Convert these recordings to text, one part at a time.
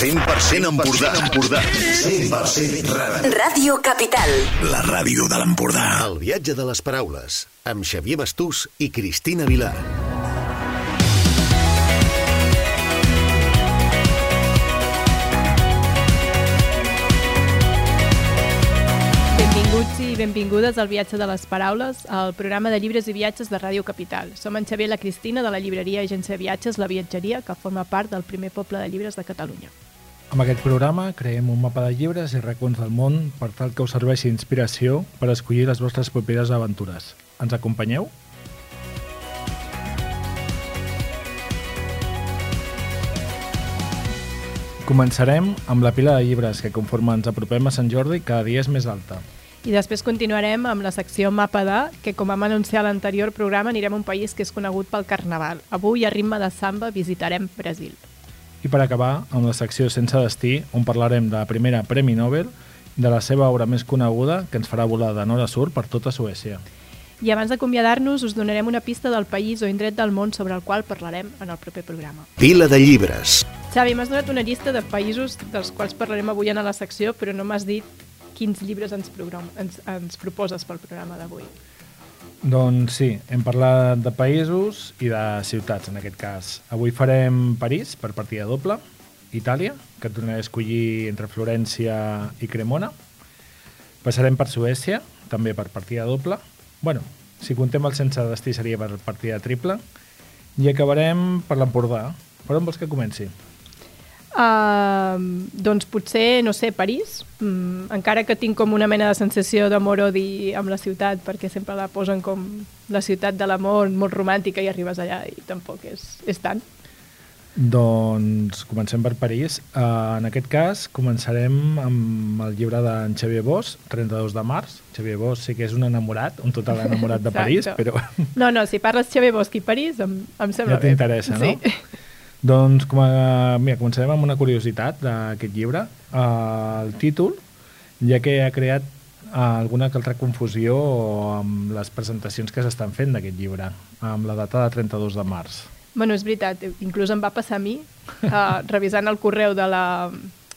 100% Empordà. Empordà. 100% Rara. Ràdio Capital. La ràdio de l'Empordà. El viatge de les paraules, amb Xavier Bastús i Cristina Vilar. I benvingudes al Viatge de les Paraules, al programa de llibres i viatges de Ràdio Capital. Som en Xavier i la Cristina de la llibreria Agència de Viatges La Viatgeria, que forma part del primer poble de llibres de Catalunya. Amb aquest programa creem un mapa de llibres i racons del món per tal que us serveixi d'inspiració per escollir les vostres properes aventures. Ens acompanyeu? Començarem amb la pila de llibres que conforme ens apropem a Sant Jordi cada dia és més alta. I després continuarem amb la secció Mapa de, que com vam anunciar a l'anterior programa anirem a un país que és conegut pel Carnaval. Avui, a ritme de samba, visitarem Brasil. I per acabar, amb la secció Sense destí, on parlarem de la primera Premi Nobel, de la seva obra més coneguda, que ens farà volar de nord a sud per tota Suècia. I abans d'acomiadar-nos, us donarem una pista del país o indret del món sobre el qual parlarem en el proper programa. Pila de llibres. Xavi, m'has donat una llista de països dels quals parlarem avui en la secció, però no m'has dit quins llibres ens, ens, ens proposes pel programa d'avui. Doncs sí, hem parlat de països i de ciutats, en aquest cas. Avui farem París, per partida doble, Itàlia, que et a escollir entre Florència i Cremona. Passarem per Suècia, també per partida doble. bueno, si contem el sense destí seria per partida triple. I acabarem per l'Empordà. Per on vols que comenci? Uh, doncs potser, no sé, París, mm, encara que tinc com una mena de sensació d'amor-odi amb la ciutat, perquè sempre la posen com la ciutat de l'amor molt romàntica i arribes allà i tampoc és, és tant. Doncs comencem per París. Uh, en aquest cas començarem amb el llibre d'en Xavier Bosch, 32 de març. Xavier Bosch sí que és un enamorat, un total enamorat de París, però No, no, si parles Xavier Bosch i París, em, em sembla ja bé. t'interessa, no? Sí. Doncs com a, mira, començarem amb una curiositat d'aquest llibre. Uh, el títol, ja que ha creat uh, alguna altra confusió amb les presentacions que s'estan fent d'aquest llibre, amb la data de 32 de març. Bueno, és veritat, inclús em va passar a mi, uh, revisant el correu de la,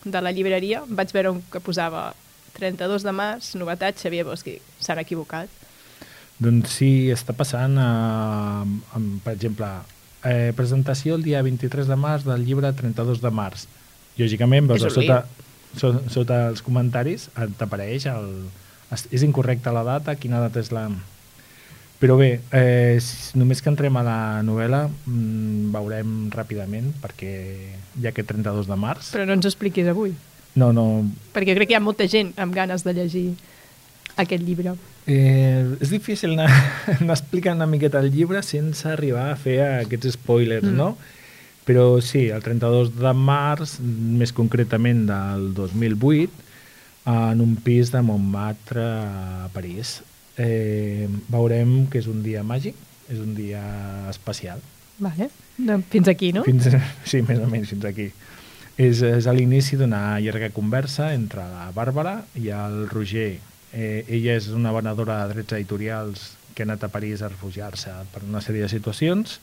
de la llibreria, vaig veure un que posava 32 de març, novetat, Xavier Bosch, s'han equivocat. Doncs sí, està passant, eh, amb, per exemple, eh, presentació el dia 23 de març del llibre 32 de març. Lògicament, veus sota, so, sota els comentaris et t'apareix el... es- És incorrecta la data, quina data és la... Però bé, eh, només que entrem a la novel·la mm, veurem ràpidament, perquè ja que 32 de març... Però no ens expliquis avui, No, no, perquè crec que hi ha molta gent amb ganes de llegir aquest llibre. Eh, és difícil anar, anar explicant una miqueta el llibre sense arribar a fer aquests spoilers, mm. no? Però sí, el 32 de març, més concretament del 2008, en un pis de Montmartre a París. Eh, veurem que és un dia màgic, és un dia especial. Vale. Fins aquí, no? Fins, sí, més o menys fins aquí. És, és a l'inici d'una llarga conversa entre la Bàrbara i el Roger. Eh, ella és una venedora de drets editorials que ha anat a París a refugiar-se per una sèrie de situacions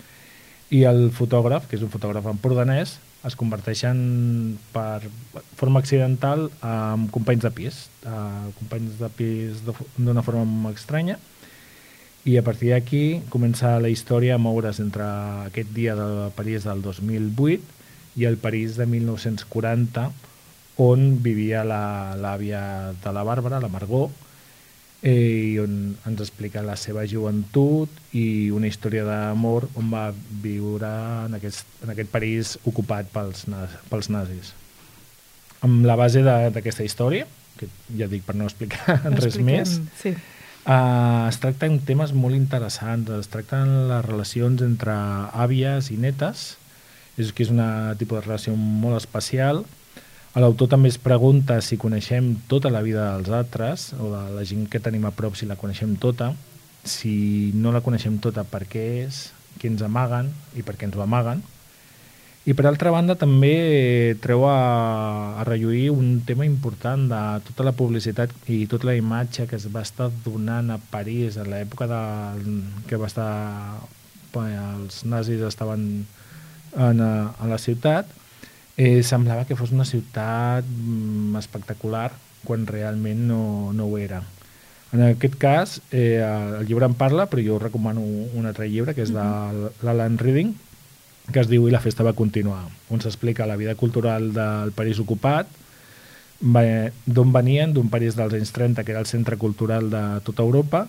i el fotògraf, que és un fotògraf empordanès, es converteixen per forma accidental en companys de pis, eh, companys de pis d'una forma estranya, i a partir d'aquí comença la història a moure's entre aquest dia de París del 2008 i el París de 1940 on vivia la- l'àvia de la Bàrbara, la Margot, eh, i on ens explica la seva joventut i una història d'amor on va viure en aquest, en aquest París ocupat pels, pels nazis. Amb la base d'aquesta història, que ja dic per no explicar res Expliquem, més, Sí. Uh, es tracten temes molt interessants, es tracten les relacions entre àvies i netes, és que és una tipus de relació molt especial. L'autor també es pregunta si coneixem tota la vida dels altres, o de la gent que tenim a prop, si la coneixem tota, si no la coneixem tota, per què és, què ens amaguen? I per què ens ho amaguen. I per altra banda també treu a, a relluir un tema important de tota la publicitat i tota la imatge que es va estar donant a París en l'època que va estar els nazis estaven en, eh, en la ciutat eh, semblava que fos una ciutat mm, espectacular quan realment no, no ho era. En aquest cas, eh, el llibre en parla, però jo recomano un altre llibre, que és de l'Alan Reading, que es diu I la festa va continuar, on s'explica la vida cultural del París ocupat, d'on venien, d'un París dels anys 30, que era el centre cultural de tota Europa,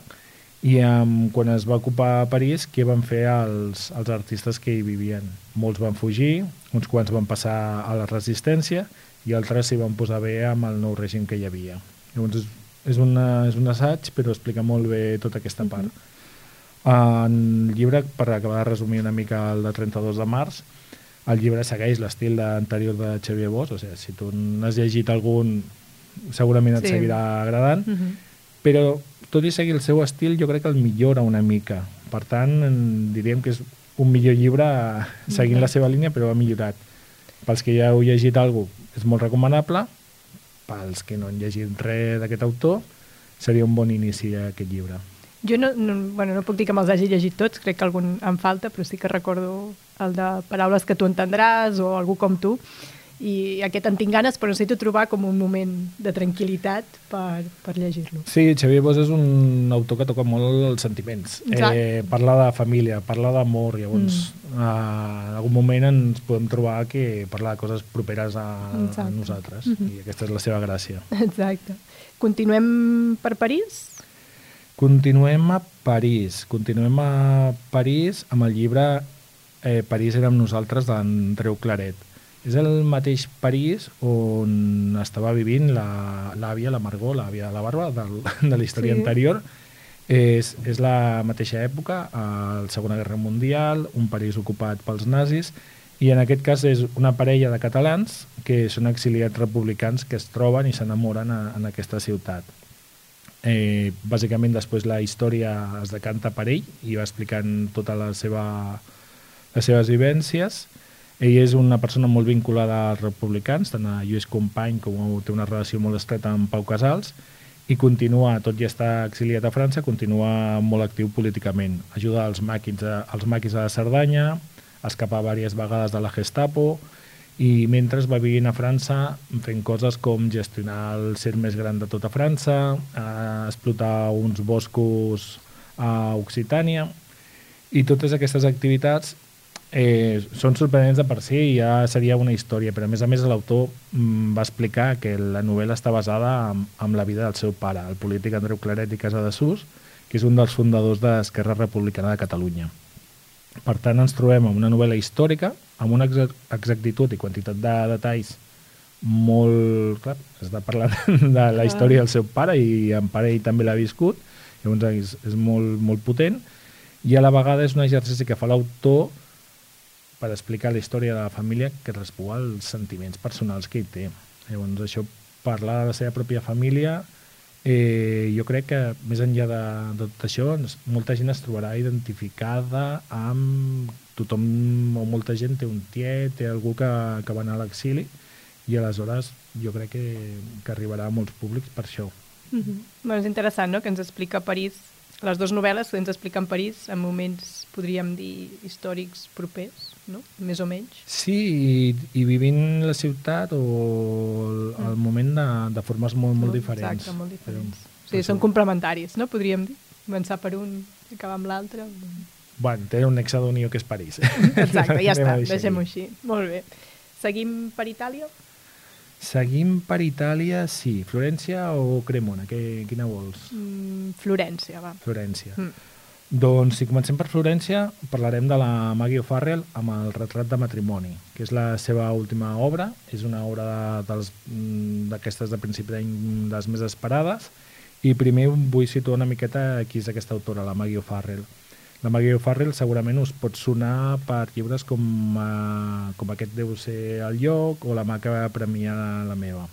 i um, quan es va ocupar París, què van fer els, els artistes que hi vivien? Molts van fugir, uns quants van passar a la resistència i altres s'hi van posar bé amb el nou règim que hi havia. Llavors és, és, una, és un assaig, però explica molt bé tota aquesta part. En el llibre, per acabar de resumir una mica el de 32 de març, el llibre segueix l'estil anterior de Xavier Bosch, o sigui, si tu n'has llegit algun, segurament et Sí. seguirà agradant, Mhm. però tot i seguir el seu estil jo crec que el millora una mica. Per tant diríem que és un millor llibre eh, seguint la seva línia però ha millorat. Pels que ja heu llegit alguna és molt recomanable. Pels que no han llegit res d'aquest autor seria un bon inici a aquest llibre. Jo no, no, bueno, no puc dir que me'ls hagi llegit tots, crec que algun em falta, però sí que recordo el de Paraules que tu entendràs o algú com tu, i aquest en tinc ganes, però necessito trobar com un moment de tranquil·litat per, per llegir-lo. Sí, Xavier Bosch és un autor que toca molt els sentiments. Exacte. Eh, parla de família, parla d'amor, llavors mm. eh, en algun moment ens podem trobar que parla de coses properes a, a nosaltres Mhm. i aquesta és la seva gràcia. Exacte. Continuem per París? Continuem a París. Continuem a París amb el llibre eh, París érem nosaltres d'Andreu Claret. És el mateix París on estava vivint la- l'àvia, la, la Margot, l'àvia de la Barba, del, de la història Sí. anterior. És, és la mateixa època, a la Segona Guerra Mundial, un París ocupat pels nazis, i en aquest cas és una parella de catalans que són exiliats republicans que es troben i s'enamoren en aquesta ciutat. Eh, bàsicament després la història es decanta per ell i va explicant tota la seva, les seves vivències. Ell és una persona molt vinculada als republicans, tant a Lluís Company com té una relació molt estreta amb Pau Casals, i continua, tot i estar exiliat a França, continua molt actiu políticament. Ajuda als maquis, a, als maquis a la Cerdanya, escapar diverses vegades de la Gestapo, i mentre va vivint a França fent coses com gestionar el cert més gran de tota França, eh, explotar uns boscos a Occitània, i totes aquestes activitats eh, són sorprenents de per si i ja seria una història, però a més a més l'autor mm, va explicar que la novel·la està basada en, en la vida del seu pare, el polític Andreu Claret i Casadesús, que és un dels fundadors d'Esquerra Republicana de Catalunya. Per tant, ens trobem amb una novel·la històrica, amb una exa- exactitud i quantitat de detalls molt... Clar, està parlant de la història del seu pare i en pare ell també l'ha viscut, llavors és, és molt, molt potent, i a la vegada és un exercici que fa l'autor per explicar la història de la família que respua als sentiments personals que hi té. Llavors, això, parlar de la seva pròpia família, eh, jo crec que més enllà de, de tot això, ens- molta gent es trobarà identificada amb tothom o molta gent té un tiet, té algú que, que va anar a l'exili i aleshores jo crec que, que arribarà a molts públics per això. Mm -hmm. bueno, és interessant, no?, que ens explica París, les dues novel·les que ens expliquen París en moments, podríem dir, històrics propers, no?, més o menys. Sí, i, i vivint la ciutat o el, el moment de, de formes molt, molt diferents. Exacte, molt diferents. Però- Sí, són complementaris, no?, podríem dir. Començar per un i acabar amb l'altre. Bueno, té un nexe d'unió que és París. Exacte, ja està, deixem-ho així. Molt bé. Seguim per Itàlia? Seguim per Itàlia, sí. Florència o Cremona? Que, quina vols? Mm, Florència, va. Florència. Mm. Doncs si comencem per Florència, parlarem de la Maggie O'Farrell amb el retrat de matrimoni, que és la seva última obra. És una obra mm, d'aquestes de, de principi d'any les més esperades. I primer vull situar una miqueta qui és aquesta autora, la Maggie O'Farrell. La Maggie O'Farrell segurament us pot sonar per llibres com, uh, com aquest deu ser el lloc o la mà que va premiar la meva.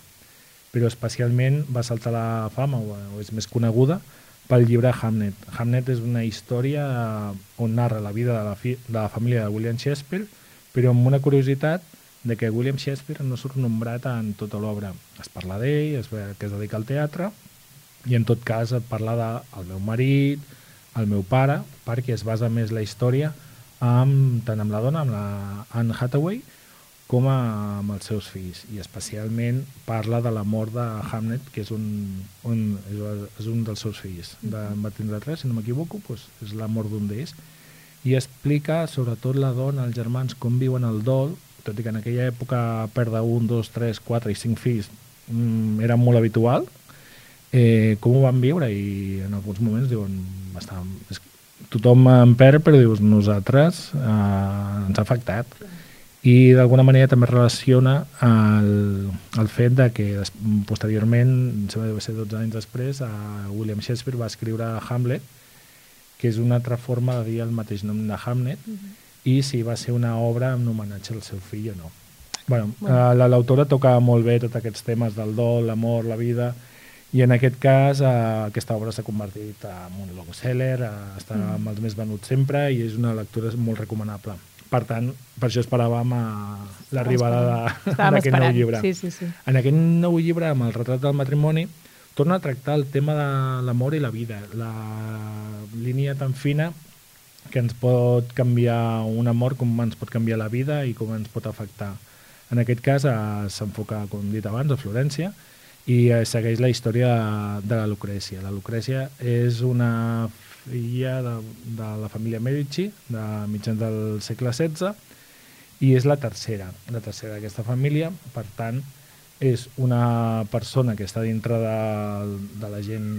Però especialment va saltar la fama, o, o és més coneguda, pel llibre Hamnet. Hamnet és una història eh, on narra la vida de la, fi, de la família de William Shakespeare, però amb una curiositat de que William Shakespeare no surt nombrat en tota l'obra. Es parla d'ell, es ve que es dedica al teatre, i en tot cas et parla del de, meu marit, el meu pare, perquè es basa més la història amb, tant amb la dona, amb la Anne Hathaway, com a, amb els seus fills. I especialment parla de la mort de Hamlet que és un, un, és un dels seus fills. De, en va tindre tres, si no m'equivoco doncs és la mort d'un d'ells. I explica sobretot la dona, els germans com viuen el dol tot i que en aquella època perdre un, dos, tres, quatre i cinc fills mm, era molt habitual eh, com ho van viure i en alguns moments diuen bastant, és, tothom en perd però dius nosaltres eh, ens ha afectat i d'alguna manera també relaciona el, el fet de que des, posteriorment, sembla que va ser 12 anys després, a William Shakespeare va escriure Hamlet, que és una altra forma de dir el mateix nom de Hamlet, mm -hmm. i si va ser una obra en homenatge al seu fill o no. Bueno, bueno. Eh, l'autora toca molt bé tots aquests temes del dol, l'amor, la vida, i en aquest cas eh, aquesta obra s'ha convertit en un long seller, eh, està mm. amb els més venuts sempre i és una lectura molt recomanable. Per tant, per això esperàvem l'arribada d'aquest nou llibre. Sí, sí, sí. En aquest nou llibre, amb el retrat del matrimoni, torna a tractar el tema de l'amor i la vida, la línia tan fina que ens pot canviar un amor com ens pot canviar la vida i com ens pot afectar. En aquest cas eh, s'enfoca, com dit abans, a Florència i eh, segueix la història de la Lucrècia. La Lucrècia és una filla de, de la família Medici, de mitjans del segle XVI, i és la tercera, la tercera d'aquesta família, per tant, és una persona que està dintre de, de la gent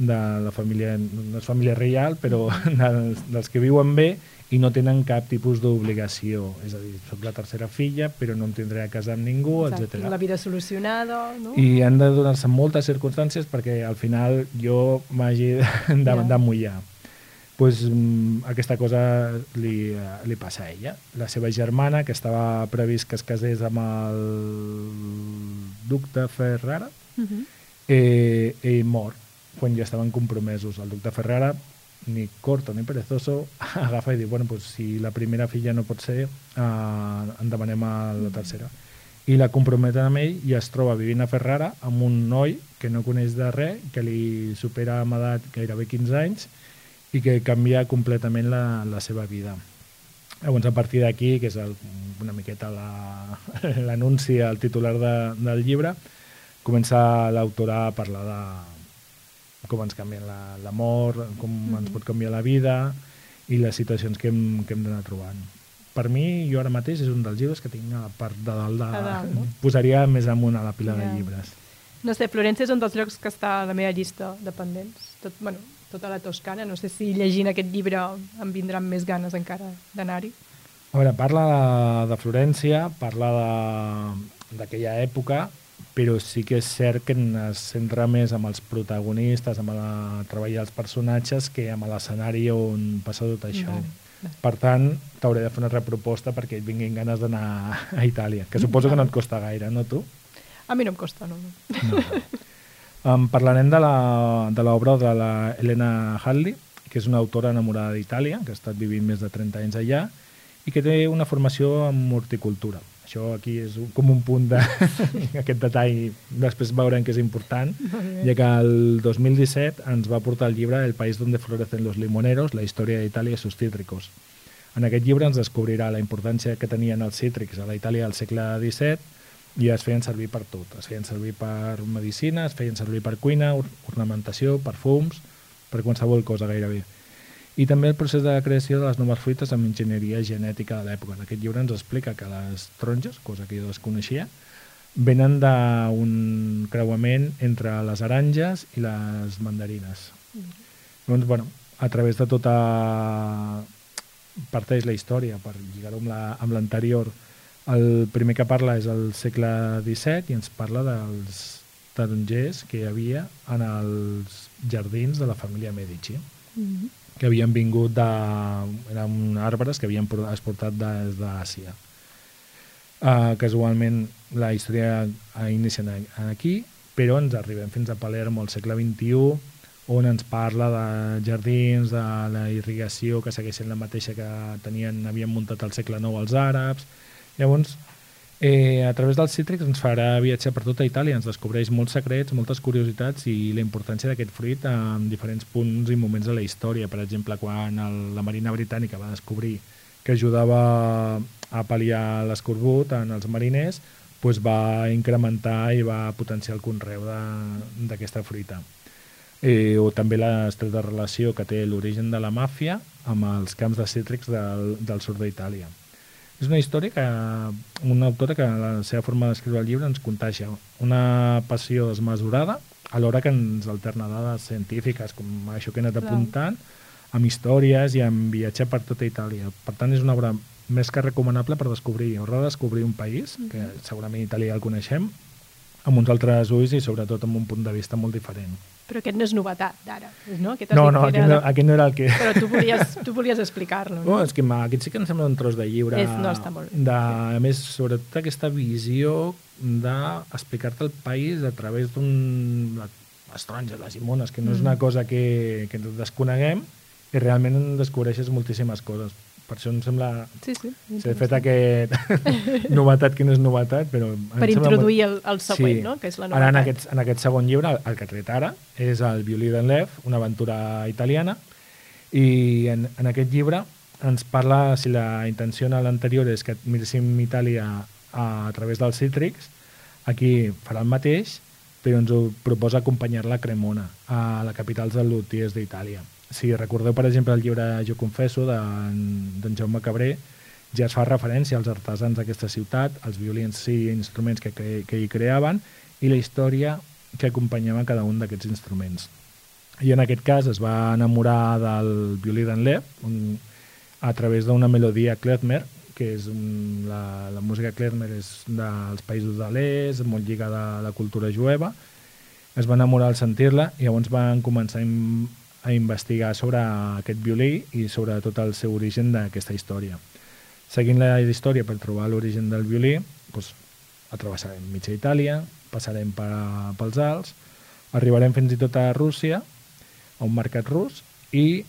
de la família, no és família reial, però dels, dels que viuen bé i no tenen cap tipus d'obligació. És a dir, soc la tercera filla, però no em tindré a casar amb ningú, etc. La vida solucionada, no? I han de donar-se moltes circumstàncies perquè al final jo m'hagi de, de, de mullar. Pues, mm, aquesta cosa li, li passa a ella. La seva germana, que estava previst que es casés amb el duc de Ferrara, uh -huh. eh, ell mor quan ja estaven compromesos. El duc de Ferrara ni corto ni perezoso, agafa i diu, bueno, pues, si la primera filla no pot ser, eh, en demanem a la tercera. I la comprometen amb ell i es troba vivint a Ferrara amb un noi que no coneix de res, que li supera amb edat gairebé 15 anys i que canvia completament la, la seva vida. Llavors, a partir d'aquí, que és el, una miqueta l'anunci, la, el titular de, del llibre, comença l'autora a parlar de, com ens canvia l'amor, la, com mm -hmm. ens pot canviar la vida i les situacions que hem, que hem d'anar trobant. Per mi, jo ara mateix, és un dels llibres que tinc a la part de dalt de... Dalt, no? Posaria més amunt a la pila yeah. de llibres. No sé, Florència és un dels llocs que està a la meva llista de pendents. Tot, bueno, tota la Toscana. No sé si llegint aquest llibre em vindran més ganes encara d'anar-hi. A veure, parla de, de Florència, parla d'aquella època, però sí que és cert que es centra més amb els protagonistes, amb el treball dels personatges, que amb l'escenari on passa tot això. Vale. Per tant, t'hauré de fer una reproposta perquè et vinguin ganes d'anar a Itàlia, que suposo que no et costa gaire, no tu? A mi no em costa, no. no. no. Um, parlarem de l'obra de, de la Helena Hadley, que és una autora enamorada d'Itàlia, que ha estat vivint més de 30 anys allà, i que té una formació en horticultura. Això aquí és un, com un punt de... aquest detall després veurem que és important, ja que el 2017 ens va portar el llibre El país donde florecen los limoneros, la història d'Itàlia i sus cítricos. En aquest llibre ens descobrirà la importància que tenien els cítrics a la Itàlia del segle XVII i es feien servir per tot. Es feien servir per medicina, es feien servir per cuina, ornamentació, perfums, per qualsevol cosa gairebé i també el procés de creació de les noves fruites amb enginyeria genètica de l'època. En aquest llibre ens explica que les taronges, cosa que jo desconeixia, venen d'un creuament entre les aranges i les mandarines. Mm. Doncs, bueno, a través de tota... parteix la història, per lligar-ho amb l'anterior. La, el primer que parla és el segle XVII i ens parla dels tarongers que hi havia en els jardins de la família Medici. Mm -hmm que havien vingut de... eren arbres que havien exportat des d'Àsia. Uh, casualment la història inicia aquí, però ens arribem fins a Palermo al segle XXI, on ens parla de jardins, de la irrigació que segueixen la mateixa que tenien, havien muntat al segle IX els àrabs. Llavors, Eh, a través dels cítrics ens farà viatjar per tota Itàlia, ens descobreix molts secrets, moltes curiositats i la importància d'aquest fruit en diferents punts i moments de la història. Per exemple, quan el, la Marina Britànica va descobrir que ajudava a pal·liar l'escorbut en els mariners, doncs va incrementar i va potenciar el conreu d'aquesta fruita. Eh, o també l'estreta relació que té l'origen de la màfia amb els camps de cítrics del, del sud d'Itàlia. És una història que una autora que la seva forma d'escriure el llibre ens contagia una passió desmesurada alhora que ens alterna dades científiques com això que he anat Clar. apuntant amb històries i amb viatjar per tota Itàlia. Per tant, és una obra més que recomanable per descobrir o redescobrir un país, que segurament Itàlia ja el coneixem, amb uns altres ulls i sobretot amb un punt de vista molt diferent. Però aquest no és novetat d'ara, no? Aquest No, no, que aquest era no, aquest no era el que... Però tu volies, tu volies explicar-lo, Oh, no? és que aquest sí que em sembla un tros de llibre. És- no, està molt bé. De, a més, sobretot aquesta visió d'explicar-te el país a través d'un... les taronges, les llimones, que no és Mm. una cosa que, que desconeguem i realment en descobreixes moltíssimes coses. Per això em sembla... Sí, sí. S'ha fet aquest novetat que no és novetat, però... Per introduir molt- el, el següent, no? Que és la Ara, en novetat. aquest, en aquest segon llibre, el, el que tret ara, és el Violí d'en Lev, una aventura italiana, i en, en aquest llibre ens parla, si la intenció en l'anterior és que miréssim Itàlia a, a través dels cítrics, aquí farà el mateix, però ens ho proposa acompanyar-la a Cremona, a la capital dels lutiers d'Itàlia. Si recordeu, per exemple, el llibre Jo confesso, d'en Jaume Cabré, ja es fa referència als artesans d'aquesta ciutat, als violins i instruments que, cre que hi creaven i la història que acompanyava cada un d'aquests instruments. I en aquest cas es va enamorar del violí d'en Lev un, a través d'una melodia klezmer, que és un, la, la música klezmer és dels països de l'est, molt lligada a la cultura jueva. Es va enamorar al sentir-la i llavors van començar a, a investigar sobre aquest violí i sobre tot el seu origen d'aquesta història. Seguint la història per trobar l'origen del violí, doncs, atravessarem mitja Itàlia, passarem per, pels Alps, arribarem fins i tot a Rússia, a un mercat rus, i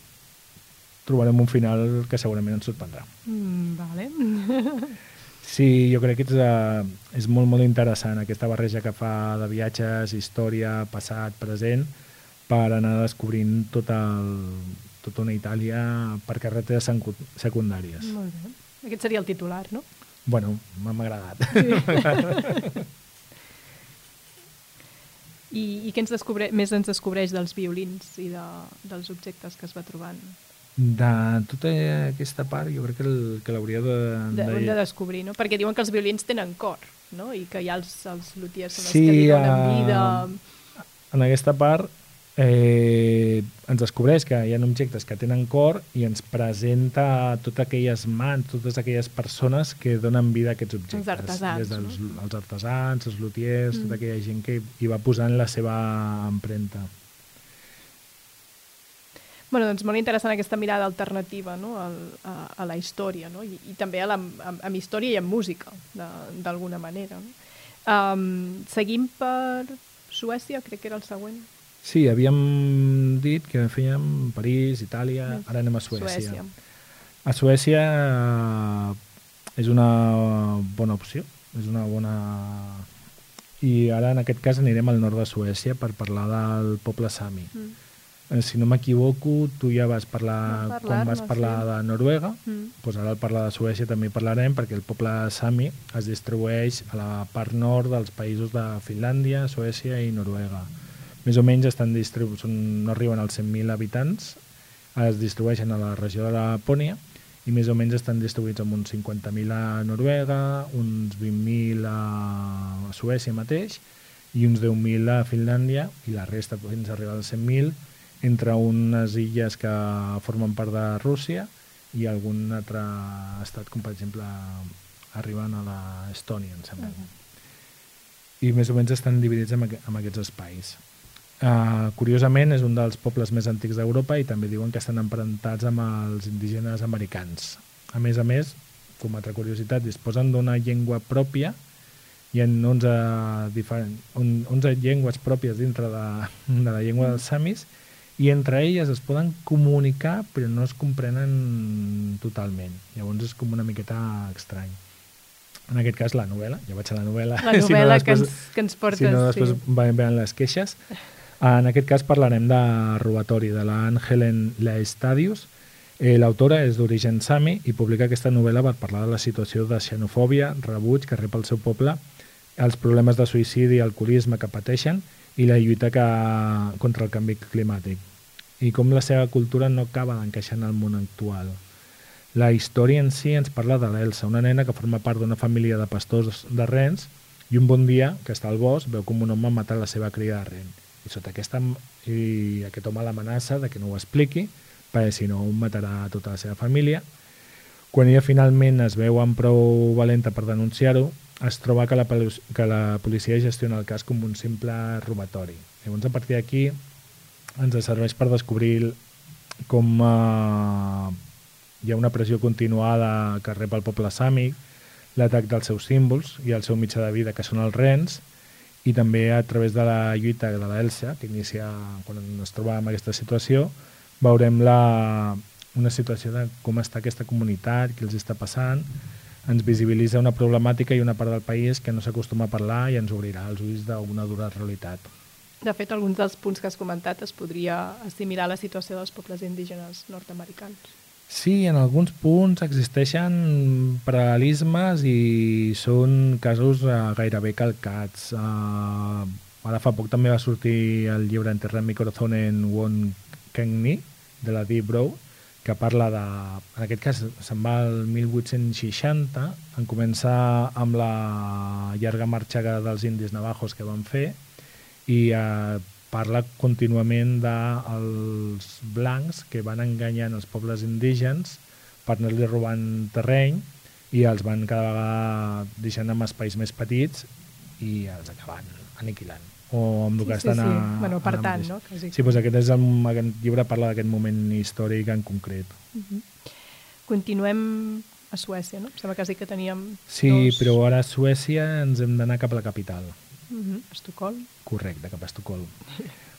trobarem un final que segurament ens sorprendrà. Mm, vale. Sí, jo crec que és, uh, és molt, molt interessant aquesta barreja que fa de viatges, història, passat, present, per anar descobrint tot el, tota una Itàlia per carreteres secu- secundàries. Molt bé. Aquest seria el titular, no? Bueno, m'ha agradat. I, i què ens descobre, més ens descobreix dels violins i de, dels objectes que es va trobant? De tota aquesta part, jo crec que, el, que l'hauria de... De, de- de descobrir, no? Perquè diuen que els violins tenen cor, no? I que ja els, els luthiers són els Sí, que li donen eh, vida... en aquesta part eh, ens descobreix que hi ha objectes que tenen cor i ens presenta totes aquelles mans, totes aquelles persones que donen vida a aquests objectes. Els artesans, Des dels no? els artesans, els lutiers, Mm. tota aquella gent que hi va posant la seva empremta. Bueno, doncs molt interessant aquesta mirada alternativa no? Al, a, a la història, no? I, i també a la, a, amb història i amb música, de- d'alguna manera. No? Um, seguim per Suècia, crec que era el següent. Sí, havíem dit que fèiem París, Itàlia, ara anem a Suècia. Suècia. A Suècia eh, és una bona opció, és una bona... I ara en aquest cas anirem al nord de Suècia per parlar del poble Sami. Mm. Eh, Si no m'equivoco, tu ja vas parlar, Vas quan vas parlar sí. de Noruega, Mm. doncs ara al parlar de Suècia també parlarem perquè el poble Sami es distribueix a la part nord dels països de Finlàndia, Suècia i Noruega. Més o menys estan distribu són, no arriben als 100.000 habitants, es distribueixen a la regió de Lapònia i més o menys estan distribuïts amb uns 50.000 a Noruega, uns 20.000 a Suècia mateix i uns 10.000 a Finlàndia i la resta fins a arribar als 100.000 entre unes illes que formen part de Rússia i algun altre estat, com per exemple arribant a l'Estònia, em sembla. I més o menys estan dividits en, aqu en aquests espais. Uh, curiosament, és un dels pobles més antics d'Europa i també diuen que estan emparentats amb els indígenes americans. A més a més, com a altra curiositat, disposen d'una llengua pròpia hi ha 11, diferent, on- 11 llengües pròpies dintre de, de la llengua dels samis i entre elles es poden comunicar però no es comprenen totalment. Llavors és com una miqueta estrany. En aquest cas, la novel·la, ja vaig a la novel·la. La si no novel·la després- que, ens, que ens portes. si no, després sí. van veure les queixes. En aquest cas parlarem de robatori, de la Ann Helen Laestadius. Eh, L'autora és d'origen sami i publica aquesta novel·la per parlar de la situació de xenofòbia, rebuig que rep el seu poble, els problemes de suïcidi i alcoholisme que pateixen i la lluita que, contra el canvi climàtic i com la seva cultura no acaba d'encaixar en el món actual. La història en si ens parla de l'Elsa, una nena que forma part d'una família de pastors de rens i un bon dia, que està al bosc, veu com un home mata la seva cria de ren. I sota aquesta, i aquest home l'amenaça de que no ho expliqui, perquè si no matarà tota la seva família. Quan ella finalment es veu amb prou valenta per denunciar-ho, es troba que la, que la policia gestiona el cas com un simple robatori. Llavors, a partir d'aquí, ens serveix per descobrir com eh, hi ha una pressió continuada que rep el poble sàmic, l'atac dels seus símbols i el seu mitjà de vida, que són els rens, i també a través de la lluita de l'Elsa, que inicia quan ens trobàvem en aquesta situació, veurem la, una situació de com està aquesta comunitat, què els està passant, ens visibilitza una problemàtica i una part del país que no s'acostuma a parlar i ens obrirà els ulls d'una dura realitat. De fet, alguns dels punts que has comentat es podria assimilar a la situació dels pobles indígenes nord-americans. Sí, en alguns punts existeixen paral·lelismes i són casos uh, gairebé calcats. Uh, ara fa poc també va sortir el llibre Enterrar mi corazón en Won Kengni, de la Deep Brow, que parla de... En aquest cas se'n va al 1860, en començar amb la llarga marxa dels indis navajos que van fer i uh, parla contínuament dels blancs que van enganyant els pobles indígens per anar-li robant terreny i els van cada vegada deixant en espais més petits i els acaben aniquilant o amb el sí, que sí, estan sí. a... Bueno, per a tant, no? Quasi. Sí, doncs aquest, és el, aquest llibre parla d'aquest moment històric en concret. Uh -huh. Continuem a Suècia, no? Em sembla que sí que teníem Sí, dos... però ara a Suècia ens hem d'anar cap a la capital. Uh -huh. Estocolm. Correcte, cap a Estocolm.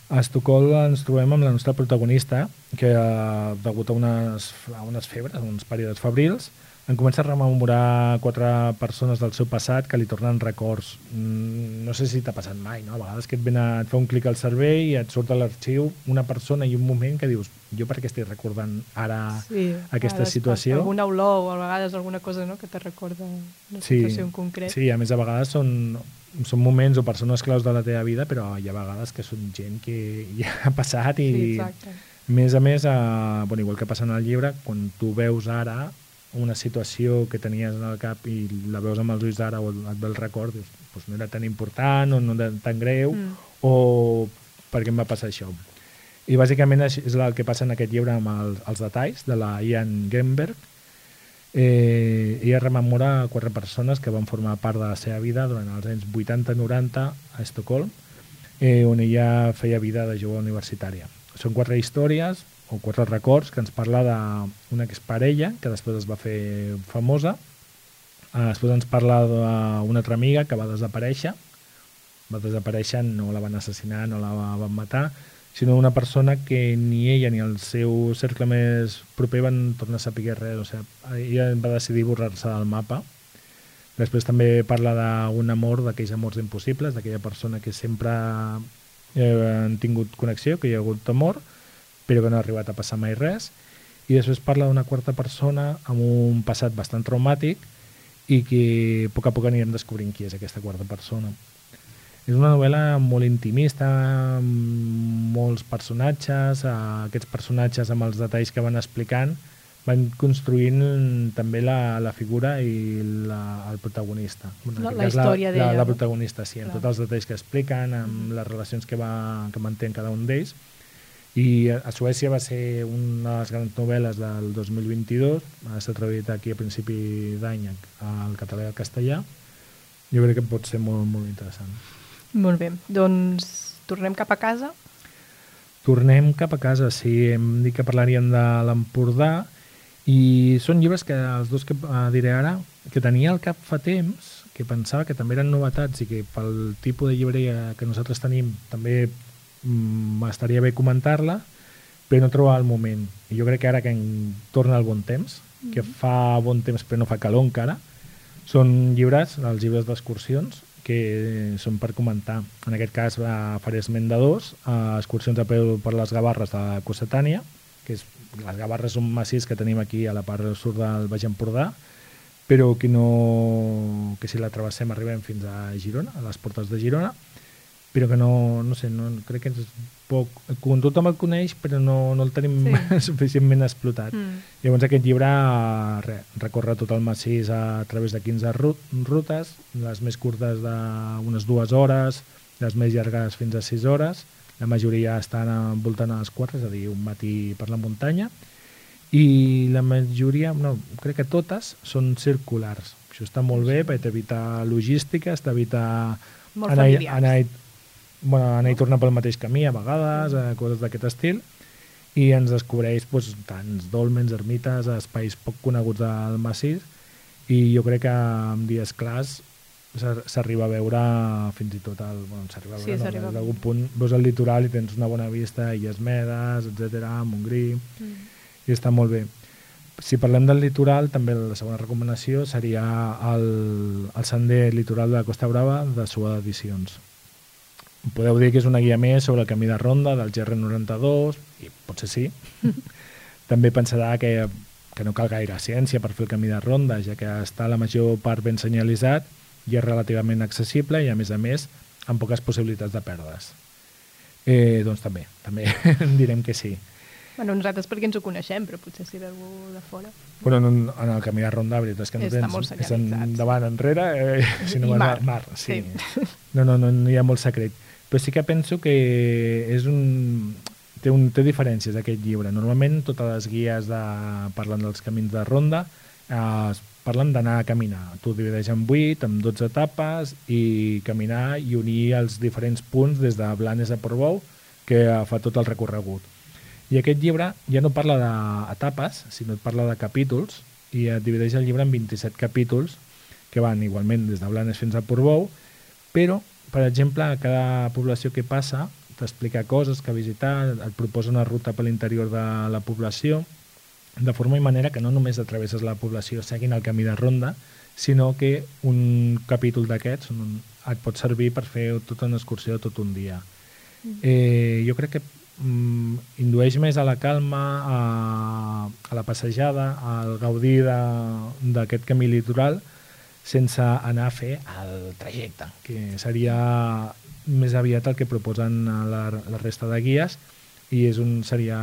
A Estocolm ens trobem amb la nostra protagonista, que eh, degut a unes, a unes febres, a uns períodes febrils, en comença a rememorar quatre persones del seu passat que li tornen records. Mm, no sé si t'ha passat mai, no? A vegades que et, ven a, et fa un clic al cervell i et surt a l'arxiu una persona i un moment que dius jo per què estic recordant ara sí, aquesta ara situació? Alguna olor o a vegades alguna cosa no, que te recorda una Sí, situació en concret. sí, a més a vegades són, són moments o persones claus de la teva vida, però hi ha vegades que són gent que ja ha passat i, sí exacte. a més a més, eh, bueno, igual que passa en el llibre, quan tu veus ara una situació que tenies en el cap i la veus amb els ulls d'ara o et ve el record, dius, pues no era tan important o no era tan greu Mm. o per què em va passar això. I bàsicament és el que passa en aquest llibre amb el, els detalls de la Ian Gemberg. Eh, ella rememora quatre persones que van formar part de la seva vida durant els anys 80-90 a Estocolm, eh, on ella feia vida de jove universitària. Són quatre històries o quatre records que ens parla d'una exparella que després es va fer famosa, eh, després ens parla d'una altra amiga que va desaparèixer, va desaparèixer, no la van assassinar, no la van matar, sinó una persona que ni ella ni el seu cercle més proper van tornar a saber res. O sigui, ella va decidir borrar-se del mapa. Després també parla d'un amor, d'aquells amors impossibles, d'aquella persona que sempre eh, han tingut connexió, que hi ha hagut amor, però que no ha arribat a passar mai res. I després parla d'una quarta persona amb un passat bastant traumàtic i que a poc a poc anirem descobrint qui és aquesta quarta persona. És una novel·la molt intimista, amb molts personatges, aquests personatges amb els detalls que van explicant van construint també la, la figura i la, el protagonista. Bueno, La- la història la, d'ella, la no? protagonista, sí, amb Clar. tots els detalls que expliquen, amb les relacions que, va, que mantén cada un d'ells. I a Suècia va ser una de les grans novel·les del 2022, ha estat traduït aquí a principi d'any al català i al castellà. Jo crec que pot ser molt, molt interessant. Molt bé, doncs tornem cap a casa. Tornem cap a casa, sí, hem dit que parlaríem de l'Empordà i són llibres que els dos que eh, diré ara, que tenia al cap fa temps, que pensava que també eren novetats i que pel tipus de llibreria que nosaltres tenim també mm, estaria bé comentar-la, però no trobar el moment. I jo crec que ara que en torna el bon temps, que fa bon temps però no fa calor encara, són llibres, els llibres d'excursions, que són per comentar. En aquest cas eh, faré esment de dos, eh, excursions a peu per les Gavarres de Cossetània, que és, les Gavarres són massís que tenim aquí a la part sud del Baix Empordà, però que, no, que si la travessem arribem fins a Girona, a les portes de Girona, però que no, no sé, no, crec que és poc... Com tothom el coneix, però no, no el tenim Sí. suficientment explotat. Mm. Llavors aquest llibre re, recorre tot el massís a través de 15 ru rutes, les més curtes d'unes dues hores, les més llargues fins a 6 hores, la majoria estan envoltant a les 4, és a dir, un matí per la muntanya, i la majoria, no, crec que totes són circulars. Això està molt bé per evitar logístiques, t'evitar Molt anar, anar, bueno, anar i tornar pel mateix camí a vegades, eh, coses d'aquest estil, i ens descobreix doncs, tants dolmens, ermites, espais poc coneguts del massís, i jo crec que en dies clars s'ar- s'arriba a veure fins i tot el, bueno, s'arriba a Sí, veure, no, s'arriba a en veure. algun punt veus el litoral i tens una bona vista, Illes Medes, etc, Montgrí, Mm. i està molt bé. Si parlem del litoral, també la segona recomanació seria el, el sender litoral de la Costa Brava de Suada Edicions. Podeu dir que és una guia més sobre el camí de ronda del GR92, i potser sí. també pensarà que, que no cal gaire ciència per fer el camí de ronda, ja que està la major part ben senyalitzat i és relativament accessible i, a més a més, amb poques possibilitats de perdre's. Eh, doncs també, també direm que sí. Bueno, nosaltres perquè ens ho coneixem, però potser si ve algú de fora. Bueno, en, en el camí de ronda, la veritat és que no Està tens... és endavant, enrere, eh, si no I mar. mar. Sí. Sí. No, no, no, no hi ha molt secret. Però sí que penso que és un... Té, un, té diferències aquest llibre. Normalment totes les guies de, parlen dels camins de ronda, eh, parlen d'anar a caminar. Tu divideix en 8, amb 12 etapes, i caminar i unir els diferents punts des de Blanes a Portbou, que eh, fa tot el recorregut. I aquest llibre ja no parla d'etapes, sinó et parla de capítols, i et divideix el llibre en 27 capítols, que van igualment des de Blanes fins a Portbou, però, per exemple, a cada població que passa t'explica coses que visitar, et proposa una ruta per l'interior de la població, de forma i manera que no només atravesses la població seguint el camí de ronda, sinó que un capítol d'aquests et pot servir per fer tota una excursió tot un dia. Eh, jo crec que mm, indueix més a la calma, a, a la passejada, al gaudir d'aquest camí litoral, sense anar a fer el trajecte, que seria més aviat el que proposen la, la resta de guies i és un, seria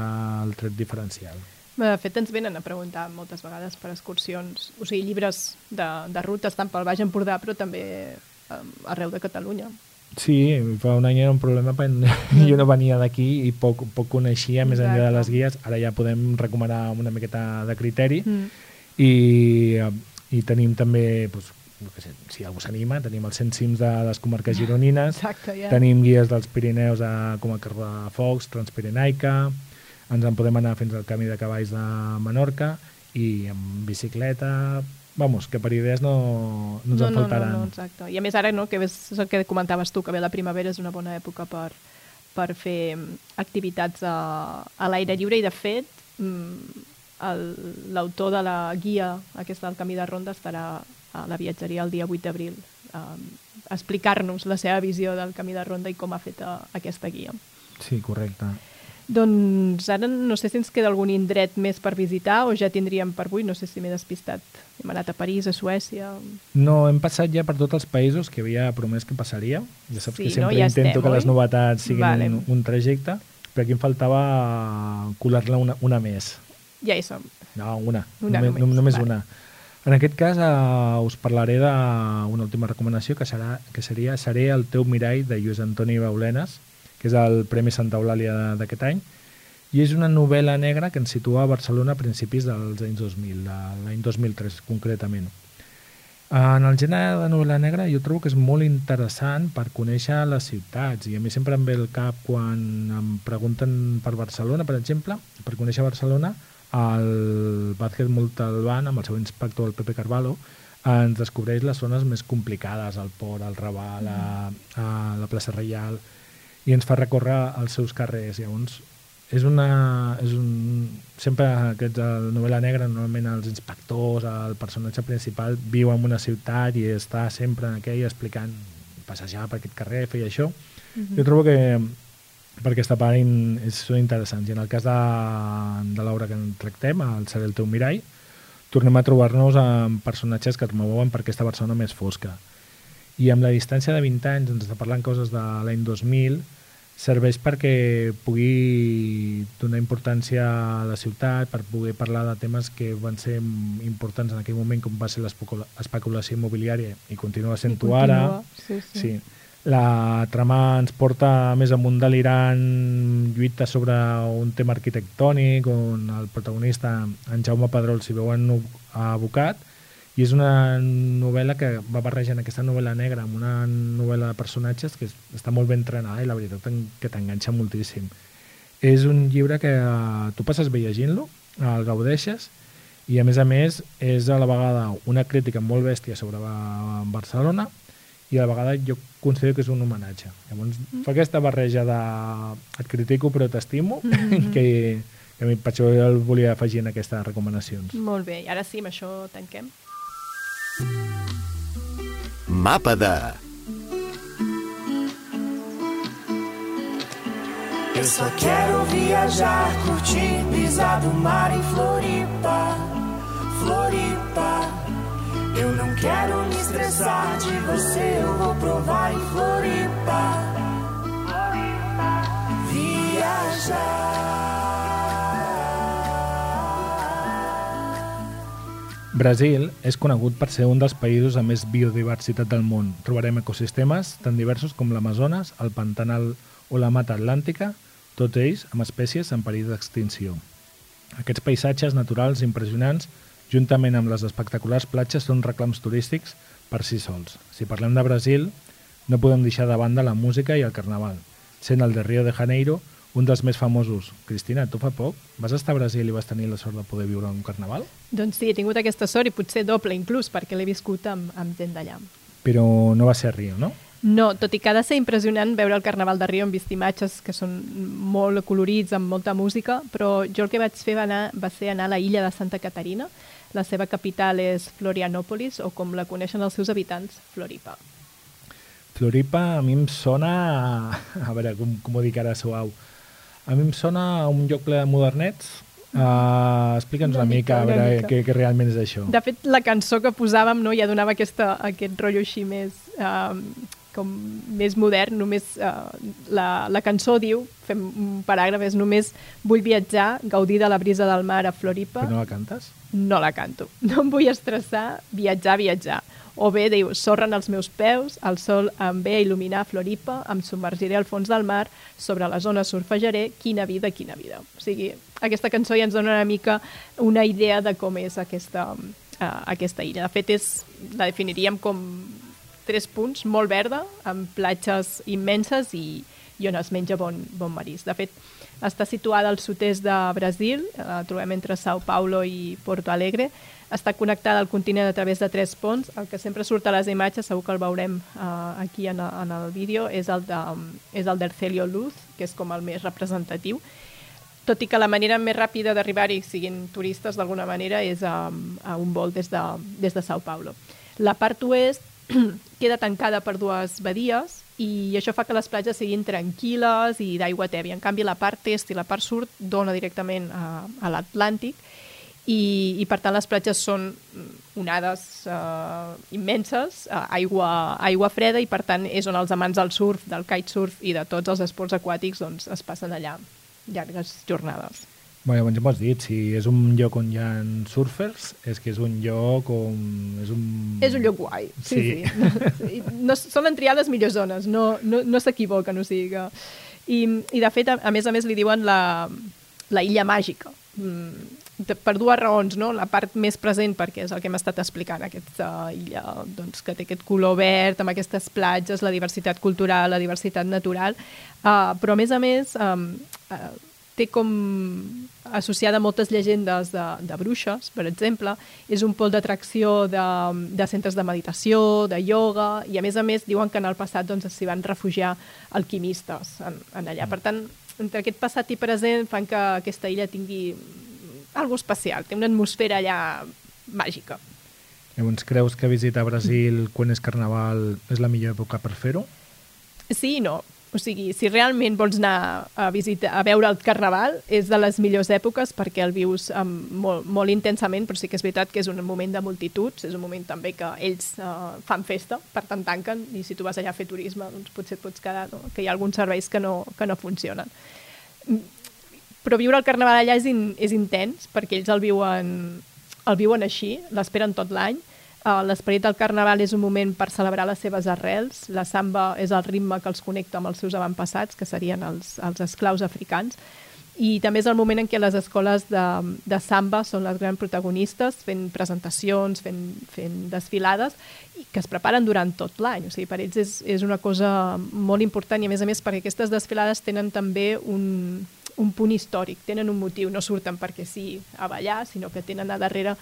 el tret diferencial. De fet, ens venen a preguntar moltes vegades per excursions, o sigui, llibres de, de rutes tant pel Baix Empordà, però també eh, arreu de Catalunya. Sí, fa un any era un problema perquè jo no venia d'aquí i poc, poc coneixia més enllà de les guies. Ara ja podem recomanar una miqueta de criteri Mm. i, eh, i tenim també, doncs, què sé, si algú s'anima, tenim els 100 cims de les comarques gironines, Exacte, ja. tenim guies dels Pirineus a comarques de Focs, Transpirenaica, ens en podem anar fins al camí de cavalls de Menorca i amb bicicleta, vamos, que per idees no, no ens en no, faltaran. No, no, exacte. I a més ara, no, que és el que comentaves tu, que bé la primavera és una bona època per, per fer activitats a, a l'aire lliure i de fet mm, l'autor de la guia aquesta del camí de ronda estarà a la viatgeria el dia 8 d'abril um, explicar-nos la seva visió del camí de ronda i com ha fet uh, aquesta guia. Sí, correcte. Doncs ara no sé si ens queda algun indret més per visitar o ja tindríem per avui, no sé si m'he despistat. Hem anat a París, a Suècia... No, hem passat ja per tots els països que havia promès que passaria. Ja saps Sí, que sempre no? Ja intento estem, que les oi? novetats siguin Vale. un, un trajecte, però aquí em faltava colar-ne una, una més. Ja hi som. No, una. Una només, només, només vale. una. En aquest cas uh, us parlaré d'una última recomanació que, serà, que seria Seré el teu mirall de Lluís Antoni Baulenes, que és el Premi Santa Eulàlia d'aquest any, i és una novel·la negra que ens situa a Barcelona a principis dels anys 2000, de l'any 2003 concretament. En el gènere de novel·la negra jo trobo que és molt interessant per conèixer les ciutats i a mi sempre em ve el cap quan em pregunten per Barcelona, per exemple, per conèixer Barcelona, el Vázquez Montalbán, amb el seu inspector, el Pepe Carvalho, ens descobreix les zones més complicades, el Port, el Raval, a, a la plaça Reial, i ens fa recórrer els seus carrers. Llavors, és una... És un, sempre aquests, el novel·la negra, normalment els inspectors, el personatge principal, viu en una ciutat i està sempre en aquell explicant, passejar per aquest carrer, feia això. Mhm. Jo trobo que perquè està parint, és, són interessants. I en el cas de, de l'obra que en tractem, el Seré el teu mirall, tornem a trobar-nos amb personatges que es mouen per aquesta Barcelona més fosca. I amb la distància de 20 anys, doncs, de parlant coses de l'any 2000, serveix perquè pugui donar importància a la ciutat, per poder parlar de temes que van ser importants en aquell moment, com va ser l'especulació immobiliària i continua sent-ho ara. Sí, sí. Sí. La trama ens porta més amunt delirant lluita sobre un tema arquitectònic on el protagonista, en Jaume Pedrol, s'hi veu abocat i és una novel·la que va barrejant aquesta novel·la negra amb una novel·la de personatges que està molt ben entrenada i la veritat que t'enganxa moltíssim. És un llibre que eh, tu passes bé llegint-lo, el gaudeixes, i a més a més és a la vegada una crítica molt bèstia sobre Ba- Barcelona i a la vegada jo considero que és un homenatge. Llavors fa aquesta barreja de et critico però t'estimo que, que a mi per això el volia afegir en aquestes recomanacions. Molt bé, i ara sí, amb això tanquem. Mapa de... Eu só quero viajar, curtir, pisar do mar em Floripa, Floripa. Eu não quero me estressar de você, eu vou provar em Floripa. Brasil és conegut per ser un dels països amb més biodiversitat del món. Trobarem ecosistemes tan diversos com l'Amazones, el Pantanal o la Mata Atlàntica, tots ells amb espècies en perill d'extinció. Aquests paisatges naturals impressionants, juntament amb les espectaculars platges, són reclams turístics per si sols. Si parlem de Brasil, no podem deixar de banda la música i el carnaval, sent el de Rio de Janeiro un dels més famosos. Cristina, tu fa poc vas estar a Brasil i vas tenir la sort de poder viure un carnaval? Doncs sí, he tingut aquesta sort i potser doble inclús, perquè l'he viscut amb, amb gent d'allà. Però no va ser a Rio, no? No, tot i que ha de ser impressionant veure el Carnaval de Rio, hem vist imatges que són molt colorits, amb molta música, però jo el que vaig fer va, anar, va ser anar a la illa de Santa Caterina. La seva capital és Florianópolis, o com la coneixen els seus habitants, Floripa. Floripa a mi em sona... A, a veure, com, com ho dic ara suau. A mi em sona a un lloc ple de modernets. Uh, Explica'ns una, Una mica, mica, a veure mica. què, què realment és això. De fet, la cançó que posàvem no, ja donava aquesta, aquest rotllo així més, uh, com més modern. Només, uh, la, la cançó diu, fem un paràgraf, és només vull viatjar, gaudir de la brisa del mar a Floripa. Però no la cantes? No la canto. No em vull estressar, viatjar, viatjar. O bé, diu, sorren els meus peus, el sol em ve a il·luminar Floripa, em submergiré al fons del mar, sobre la zona surfejaré, quina vida, quina vida. O sigui, aquesta cançó ja ens dona una mica una idea de com és aquesta, uh, aquesta illa. De fet, és, la definiríem com tres punts, molt verda, amb platges immenses i, i on es menja bon, bon marís. De fet, està situada al sud-est de Brasil, la trobem entre Sao Paulo i Porto Alegre. Està connectada al continent a través de tres ponts. El que sempre surt a les imatges, segur que el veurem uh, aquí en, el- en el vídeo, és el, de, és el d'Ercelio Luz, que és com el més representatiu. Tot i que la manera més ràpida d'arribar-hi, siguin turistes d'alguna manera, és a, a un vol des de, des de Sao Paulo. La part oest queda tancada per dues badies i això fa que les platges siguin tranquil·les i d'aigua tèbia. En canvi, la part est i la part sud dona directament a, a l'Atlàntic i, i per tant les platges són onades eh, immenses, eh, aigua, aigua freda i per tant és on els amants del surf, del kitesurf i de tots els esports aquàtics doncs, es passen allà llargues jornades. Bé, llavors ja m'ho has dit, si és un lloc on hi ha surfers, és que és un lloc on... És un, És un lloc guai, sí, Sí. sí. sí. No, solen triar les millors zones, no, no, no s'equivoquen, o sigui que... I, I de fet, a, a més a més, li diuen la, la illa màgica, mm, de, per dues raons, no? La part més present, perquè és el que hem estat explicant, aquesta illa doncs, que té aquest color verd, amb aquestes platges, la diversitat cultural, la diversitat natural, uh, però a més a més... Um, uh, té com associada moltes llegendes de, de bruixes, per exemple. És un pol d'atracció de, de centres de meditació, de ioga, i a més a més diuen que en el passat doncs, s'hi van refugiar alquimistes en, en allà. Per tant, entre aquest passat i present fan que aquesta illa tingui algo especial, té una atmosfera allà màgica. Llavors, creus que visitar Brasil quan és carnaval és la millor època per fer-ho? Sí no. O sigui, si realment vols anar a visitar, a veure el Carnaval, és de les millors èpoques perquè el vius um, molt, molt intensament, però sí que és veritat que és un moment de multituds, és un moment també que ells uh, fan festa, per tant tanquen, i si tu vas allà a fer turisme, doncs potser et pots quedar, no? que hi ha alguns serveis que no, que no funcionen. Però viure el Carnaval allà és, in, és intens, perquè ells el viuen, el viuen així, l'esperen tot l'any, L'esperit del carnaval és un moment per celebrar les seves arrels. La samba és el ritme que els connecta amb els seus avantpassats, que serien els, els esclaus africans. I també és el moment en què les escoles de, de samba són les grans protagonistes, fent presentacions, fent, fent desfilades, i que es preparen durant tot l'any. O sigui, per ells és, és una cosa molt important i, a més a més, perquè aquestes desfilades tenen també un, un punt històric, tenen un motiu, no surten perquè sí a ballar, sinó que tenen a darrere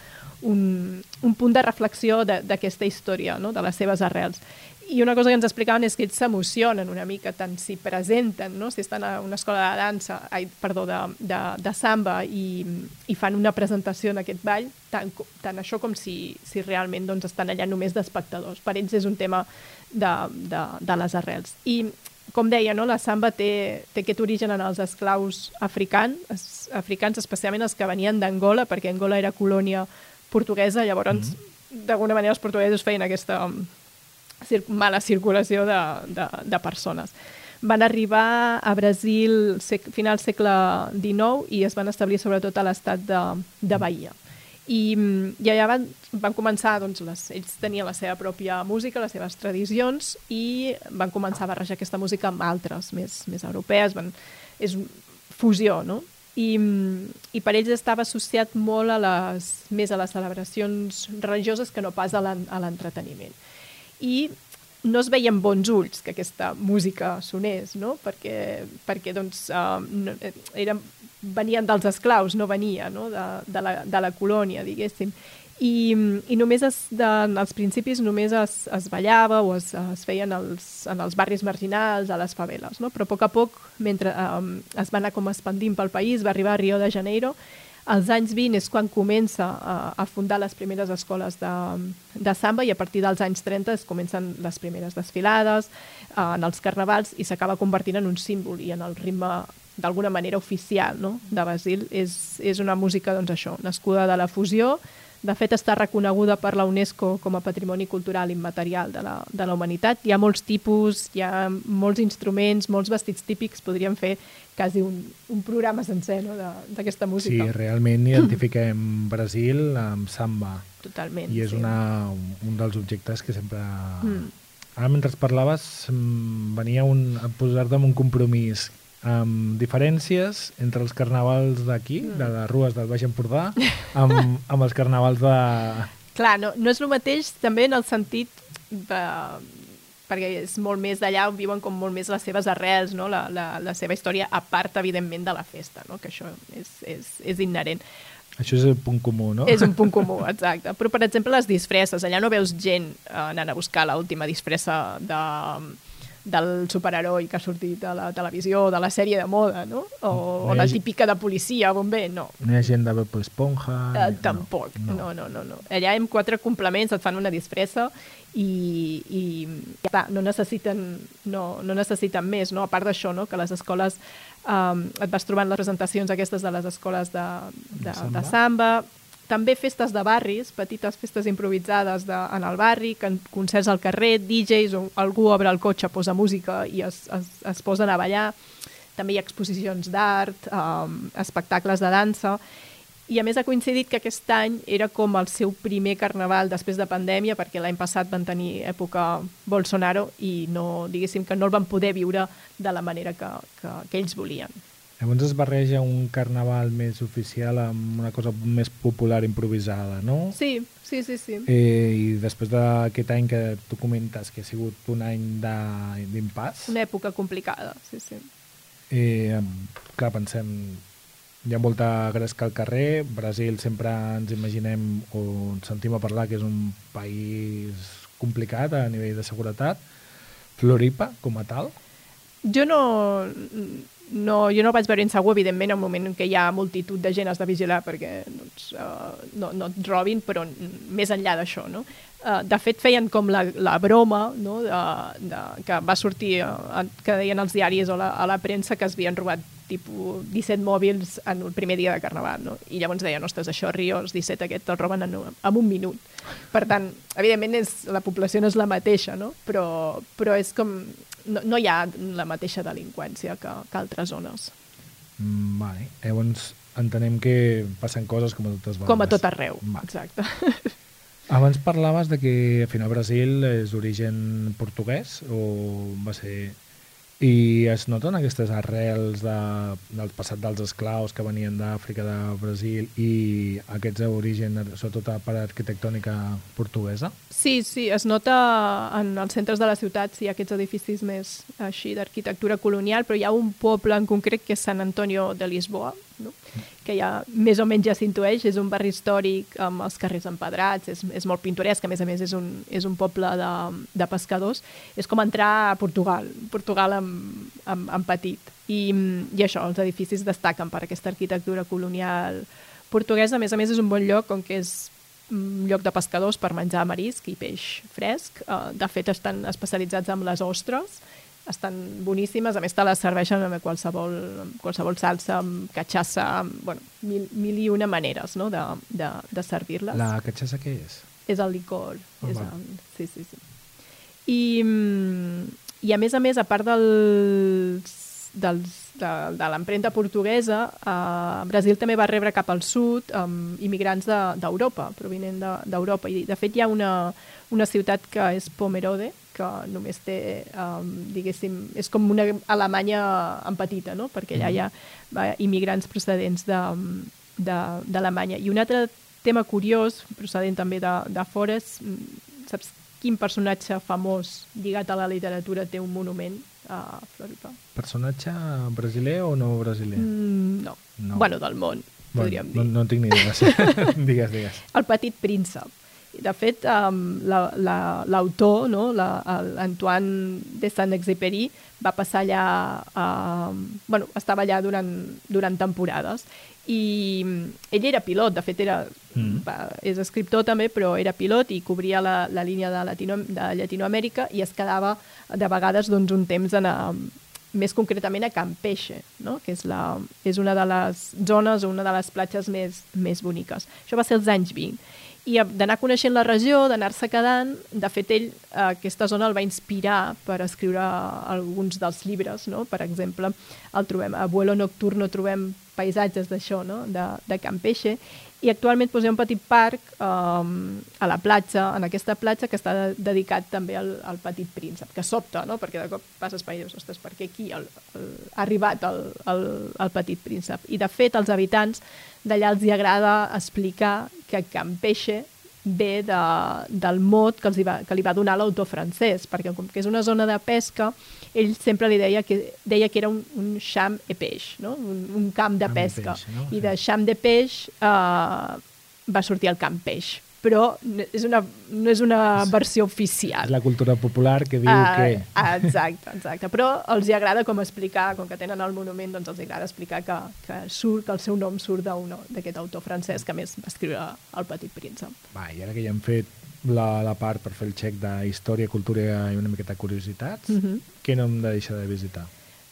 un, un punt de reflexió d'aquesta història, no? de les seves arrels. I una cosa que ens explicaven és que ells s'emocionen una mica, tant si presenten, no? si estan a una escola de dansa, ai, perdó, de, de, de samba i, i fan una presentació en aquest ball, tant, tant això com si, si realment doncs, estan allà només d'espectadors. Per ells és un tema de, de, de les arrels. I com deia, no, la samba té, té aquest origen en els esclaus africans, africans, especialment els que venien d'Angola, perquè Angola era colònia portuguesa, llavors, mm -hmm. d'alguna manera, els portuguesos feien aquesta um, cir mala circulació de, de, de persones. Van arribar a Brasil sec, final segle XIX i es van establir sobretot a l'estat de, de Bahia. Mm, i allà van, van començar, doncs, les, ells tenien la seva pròpia música, les seves tradicions, i van començar a barrejar aquesta música amb altres, més, més europees, van, és fusió, no? I, mm, I per ells estava associat molt a les, més a les celebracions religioses que no pas a l'entreteniment. I no es veien bons ulls que aquesta música sonés, no? perquè, perquè doncs, uh, no, era venien dels esclaus, no venia no? De, de, la, de la colònia, diguéssim. I, i només es, de, en els principis només es, es ballava o es, es feien els, en els barris marginals, a les faveles, no? però a poc a poc, mentre um, es va anar com expandint pel país, va arribar a Rio de Janeiro, als anys 20 és quan comença a, a fundar les primeres escoles de, de samba i a partir dels anys 30 es comencen les primeres desfilades, uh, en els carnavals i s'acaba convertint en un símbol i en el ritme d'alguna manera oficial no? de Basil. És, és una música, doncs això, nascuda de la fusió, de fet està reconeguda per la UNESCO com a Patrimoni Cultural Immaterial de la, de la humanitat. Hi ha molts tipus, hi ha molts instruments, molts vestits típics, podríem fer quasi un, un programa sencer no? d'aquesta música. Sí, realment identifiquem Brasil amb samba. Totalment, I és sí. una, un dels objectes que sempre... Mm. Ara, mentre parlaves, venia un, a posar-te en un compromís amb diferències entre els carnavals d'aquí, mm. de les rues del Baix Empordà, amb, amb els carnavals de... Clar, no, no és el mateix també en el sentit de, perquè és molt més d'allà on viuen com molt més les seves arrels, no? la, la, la seva història, a part, evidentment, de la festa, no? que això és, és, és inherent. Això és el punt comú, no? És un punt comú, exacte. Però, per exemple, les disfresses. Allà no veus gent eh, anant a buscar l'última disfressa de del superheroi que ha sortit a la televisió, de la sèrie de moda, no? O, no o la típica de policia, bomber, no. No hi ha gent de Bob Esponja... Uh, tampoc, no. no, no, no, no. Allà hem quatre complements, et fan una disfressa i, i ja està, no necessiten, no, no necessiten més, no? A part d'això, no? que les escoles um, et vas trobant les presentacions aquestes de les escoles de, de, de, samba. de samba, també festes de barris, petites festes improvisades de, en el barri, concerts al carrer, DJs, o algú obre el cotxe, posa música i es, es, es posen a ballar. També hi ha exposicions d'art, um, espectacles de dansa, i a més ha coincidit que aquest any era com el seu primer carnaval després de pandèmia, perquè l'any passat van tenir època Bolsonaro i no, diguéssim que no el van poder viure de la manera que, que, que ells volien. Llavors es barreja un carnaval més oficial amb una cosa més popular improvisada, no? Sí, sí, sí. sí. Eh, I després d'aquest any que tu comentes que ha sigut un any d'impàs... Una època complicada, sí, sí. Eh, clar, pensem, hi ha molta gresca al carrer, Brasil sempre ens imaginem o ens sentim a parlar que és un país complicat a nivell de seguretat. Floripa, com a tal? Jo no no, jo no vaig veure insegur, evidentment, en un moment en què hi ha multitud de gent has de vigilar perquè doncs, uh, no, no et robin, però més enllà d'això, no? Uh, de fet, feien com la, la broma no? de, de, que va sortir, uh, que deien els diaris o la, a la premsa que es havien robat tipus 17 mòbils en el primer dia de Carnaval, no? I llavors deien, ostres, això a Rio, els 17 aquests te'ls roben en, en un minut. Per tant, evidentment, és, la població no és la mateixa, no? Però, però és com no, no hi ha la mateixa delinqüència que, que altres zones. Mm, vale. Llavors entenem que passen coses com a totes vegades. Com a tot arreu, Vale. exacte. Abans parlaves de que al final Brasil és d'origen portuguès o va ser... I es noten aquestes arrels de, del passat dels esclaus que venien d'Àfrica, de Brasil i aquests d'origen, sobretot per arquitectònica portuguesa? Sí, sí, es nota en els centres de la ciutat, sí, aquests edificis més així d'arquitectura colonial, però hi ha un poble en concret que és Sant Antonio de Lisboa, no? Que ja més o menys ja s'intueix, és un barri històric amb els carrers empedrats, és, és molt pintoresc, a més a més és un, és un poble de, de pescadors, és com entrar a Portugal, Portugal en, en, en petit. I, I això, els edificis destaquen per aquesta arquitectura colonial portuguesa, a més a més és un bon lloc on que és un lloc de pescadors per menjar marisc i peix fresc. Uh, de fet, estan especialitzats en les ostres, estan boníssimes, a més te les serveixen amb qualsevol, amb qualsevol salsa, amb catxassa, amb, bueno, mil, mil i una maneres no? de, de, de servir-les. La catxassa què és? És el licor. Ah, és el, sí, sí, sí. I, mm, I a més a més, a part dels, dels, de, de l'empremta portuguesa, eh, Brasil també va rebre cap al sud um, immigrants de- d'Europa, de, provinent de- d'Europa. I de fet hi ha una, una ciutat que és Pomerode, que només té, um, diguéssim, és com una Alemanya en petita, no? perquè allà hi ha va, immigrants procedents de- de- d'Alemanya. I un altre tema curiós, procedent també de, de fora, és, mm, saps quin personatge famós lligat a la literatura té un monument a Floripa? Personatge brasiler o no brasiler? Mm, no. No. Bueno, del món, podríem no, dir. no en tinc ni idea. Digues, digues. El petit príncep. De fet, um, l'autor, la, l'autor, no? la, de Saint-Exupéry, va passar allà... Uh, bueno, estava allà durant, durant temporades. I ell era pilot, de fet era, Mm. va, és escriptor també, però era pilot i cobria la, la línia de, Latino, de Llatinoamèrica i es quedava de vegades doncs, un temps en, a, més concretament a Campeche, no? que és, la, és una de les zones, una de les platges més, més boniques. Això va ser als anys 20. I d'anar coneixent la regió, d'anar-se quedant, de fet ell eh, aquesta zona el va inspirar per escriure alguns dels llibres, no? per exemple, el trobem a Vuelo Nocturno trobem paisatges d'això, no? de, de Campeche, i actualment doncs, hi ha un petit parc um, a la platja, en aquesta platja, que està de- dedicat també al, al petit príncep, que sobta, no? perquè de cop passes per i dius, ostres, per què aquí el, el, ha arribat el, el, el petit príncep? I de fet, als habitants d'allà els hi agrada explicar que Campeche ve de, del mot que, els va, que li va donar l'autor francès, perquè com que és una zona de pesca, ell sempre li deia que, deia que era un, un champ de peix, no? un, un camp de Camp de pesca. peix, no? I de champ de peix eh, va sortir el camp peix. Però és una, no és una versió És oficial. la cultura popular que diu Ah, que... exacte, exacte. Però els hi agrada com explicar, com que tenen el monument, doncs els hi agrada explicar que, que surt, que el seu nom surt d'aquest autor francès que més va escriure El petit príncep. Va, i ara que ja hem fet la, la part per fer el xec de història, cultura i una miqueta curiositats, Mhm. què no hem de deixar de visitar?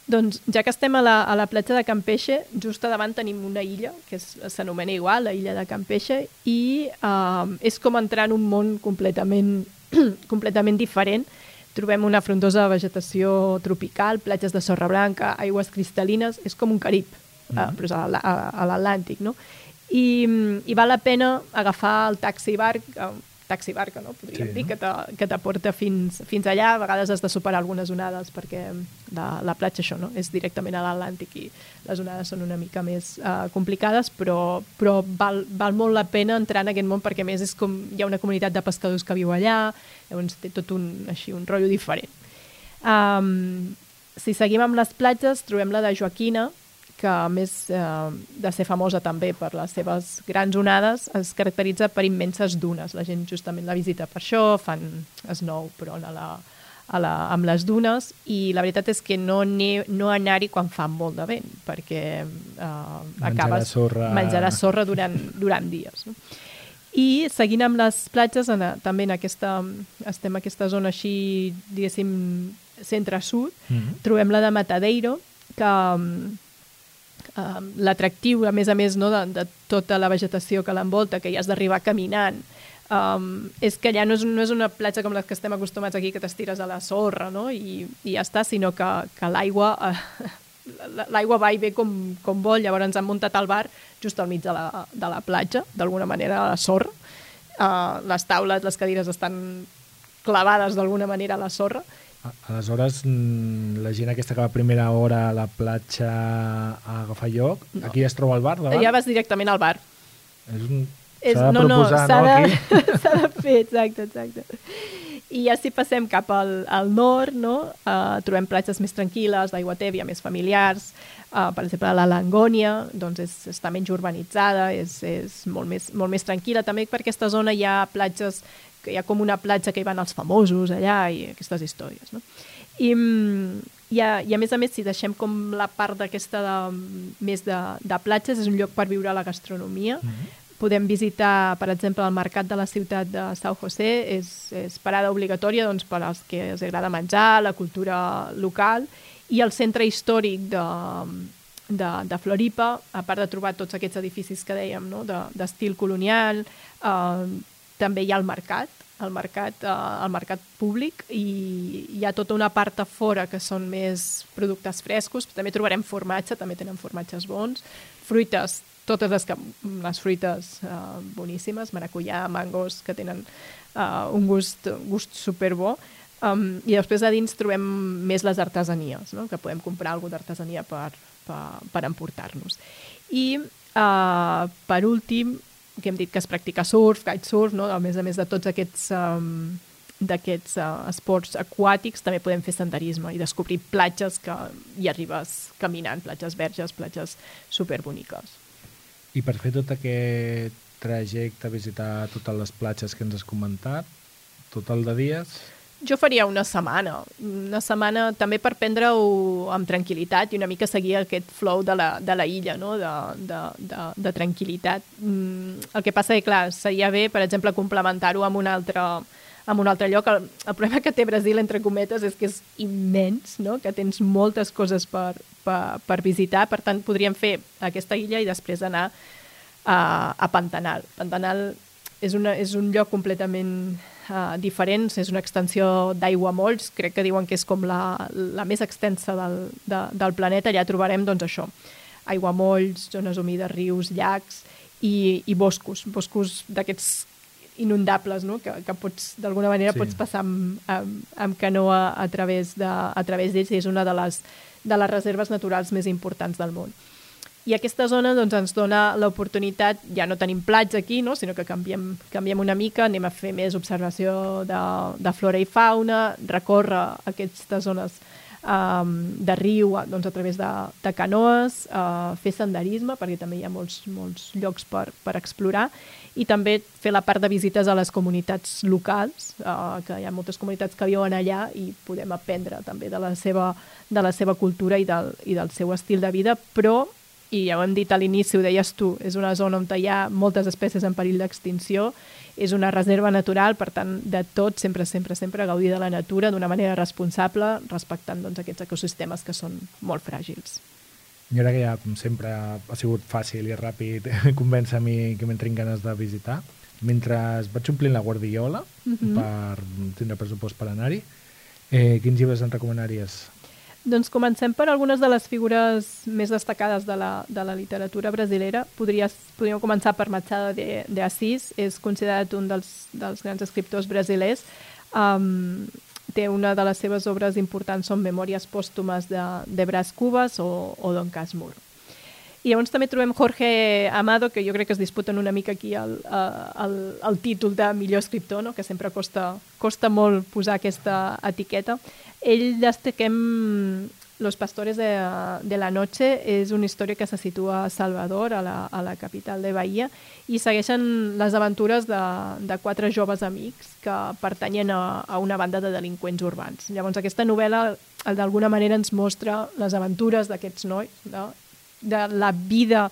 Doncs ja que estem a la, a la platja de Campeche, just a davant tenim una illa, que s'anomena igual, la illa de Campeche, i eh, és com entrar en un món completament, completament diferent. Trobem una frondosa vegetació tropical, platges de sorra blanca, aigües cristal·lines, és com un Carib, mm -hmm. eh, però és a, la- a, a l'Atlàntic, no? I, I val la pena agafar el taxi barc, eh, taxi barca, no? Podríem Sí, dir, no? que t'aporta fins, fins allà. A vegades has de superar algunes onades perquè la, la platja això, no? És directament a l'Atlàntic i les onades són una mica més uh, complicades, però, però val, val molt la pena entrar en aquest món perquè a més és com hi ha una comunitat de pescadors que viu allà, llavors té tot un, així, un rotllo diferent. Um, si seguim amb les platges, trobem la de Joaquina, que a més eh, de ser famosa també per les seves grans onades, es caracteritza per immenses dunes. La gent justament la visita per això, fan snow, però a la, a la, amb les dunes i la veritat és que no, ne, no anar-hi quan fa molt de vent perquè uh, acabes sorra. menjarà sorra durant, durant dies. No? I seguint amb les platges, en, també en aquesta, estem en aquesta zona així, diguéssim, centre-sud, Mm -hmm. trobem la de Matadeiro, que um, l'atractiu, a més a més, no, de, de tota la vegetació que l'envolta, que ja has d'arribar caminant, um, és que allà no és, no és una platja com les que estem acostumats aquí, que t'estires a la sorra no? I, i ja està, sinó que, que l'aigua eh, l'aigua va i ve com, com vol, llavors ens han muntat el bar just al mig de la, de la platja, d'alguna manera a la sorra. Uh, les taules, les cadires estan clavades d'alguna manera a la sorra. Aleshores, la gent aquesta que va a primera hora a la platja a agafar lloc, No. aquí es troba el bar davant? Ja vas directament al bar. És un... És, de no, no, proposar, s'ha no, de, aquí? s'ha de fer, exacte, exacte. I ja si passem cap al, al nord, no? uh, trobem platges més tranquil·les, d'aigua tèbia, més familiars. Uh, per exemple, la Langònia doncs és, està menys urbanitzada, és, és molt, més, molt més tranquil·la. També per aquesta zona hi ha platges, que hi ha com una platja que hi van els famosos allà i aquestes històries. No? I, mm, i, a, I a més a més, si deixem com la part d'aquesta de, més de, de platges, és un lloc per viure la gastronomia. Mm -hmm. Podem visitar, per exemple, el mercat de la ciutat de São José, és, és parada obligatòria doncs, per als que els agrada menjar, la cultura local, i el centre històric de, de, de Floripa, a part de trobar tots aquests edificis que dèiem, no? de- d'estil de, colonial, eh, també hi ha el mercat, el mercat, eh, el mercat públic i hi ha tota una part a fora que són més productes frescos, també trobarem formatge, també tenen formatges bons, fruites, totes les, que, les fruites eh, boníssimes, maracuyà, mangos, que tenen eh, un gust, un gust superbo, Um, I després a dins trobem més les artesanies, no? que podem comprar alguna d'artesania per, per, per emportar-nos. I uh, per últim, que hem dit que es practica surf, kitesurf, no? a més a més de tots aquests, um, d'aquests uh, esports aquàtics, també podem fer senderisme i descobrir platges que hi arribes caminant, platges verges, platges superboniques. I per fer tot aquest trajecte, visitar totes les platges que ens has comentat, total de dies... Jo faria una setmana, una setmana també per prendre-ho amb tranquil·litat i una mica seguir aquest flow de la, de la illa, no? de, de, de, de tranquil·litat. Mm, el que passa és clar, seria bé, per exemple, complementar-ho amb un altre amb un altre lloc. El, el problema que té Brasil, entre cometes, és que és immens, no? que tens moltes coses per, per, per visitar, per tant, podríem fer aquesta illa i després anar a, a Pantanal. Pantanal és, una, és un lloc completament uh, diferent, és una extensió d'aigua molls, crec que diuen que és com la, la més extensa del, de, del planeta, allà trobarem doncs això, aigua molls, zones humides, rius, llacs i, i boscos, boscos d'aquests inundables, no? que, que pots, d'alguna manera Sí. pots passar amb, amb, amb canoa a través de- a través d'ells i és una de les, de les reserves naturals més importants del món. I aquesta zona doncs, ens dona l'oportunitat, ja no tenim platja aquí, no? sinó que canviem, canviem una mica, anem a fer més observació de, de flora i fauna, recórrer aquestes zones um, de riu doncs, a través de, de canoes, uh, fer senderisme, perquè també hi ha molts, molts llocs per, per explorar, i també fer la part de visites a les comunitats locals, uh, que hi ha moltes comunitats que viuen allà i podem aprendre també de la seva, de la seva cultura i del, i del seu estil de vida, però i ja ho hem dit a l'inici, ho deies tu, és una zona on hi ha moltes espècies en perill d'extinció, és una reserva natural, per tant, de tot, sempre, sempre, sempre gaudir de la natura d'una manera responsable, respectant doncs, aquests ecosistemes que són molt fràgils. I ara que ja, com sempre, ha sigut fàcil i ràpid convèncer a mi que m'entrin ganes de visitar, mentre vaig omplint la guardiola Mhm. per tindre pressupost per anar-hi, eh, quins llibres en recomanaries? Doncs comencem per algunes de les figures més destacades de la, de la literatura brasilera. Podries, podríem començar per Machado de, de Assis, és considerat un dels, dels grans escriptors brasilers. Um, té una de les seves obres importants són Memòries pòstumes de, de Brás Cubas o, o Don Casmur. I llavors també trobem Jorge Amado, que jo crec que es disputen una mica aquí el, el, el títol de millor escriptor, no? que sempre costa, costa molt posar aquesta etiqueta. Ell destaquem Los Pastores de, de la Noche és una història que se situa a Salvador, a la, a la capital de Bahia, i segueixen les aventures de, de quatre joves amics que pertanyen a, a una banda de delinqüents urbans. Llavors, aquesta novel·la d'alguna manera ens mostra les aventures d'aquests nois, no? De la vida,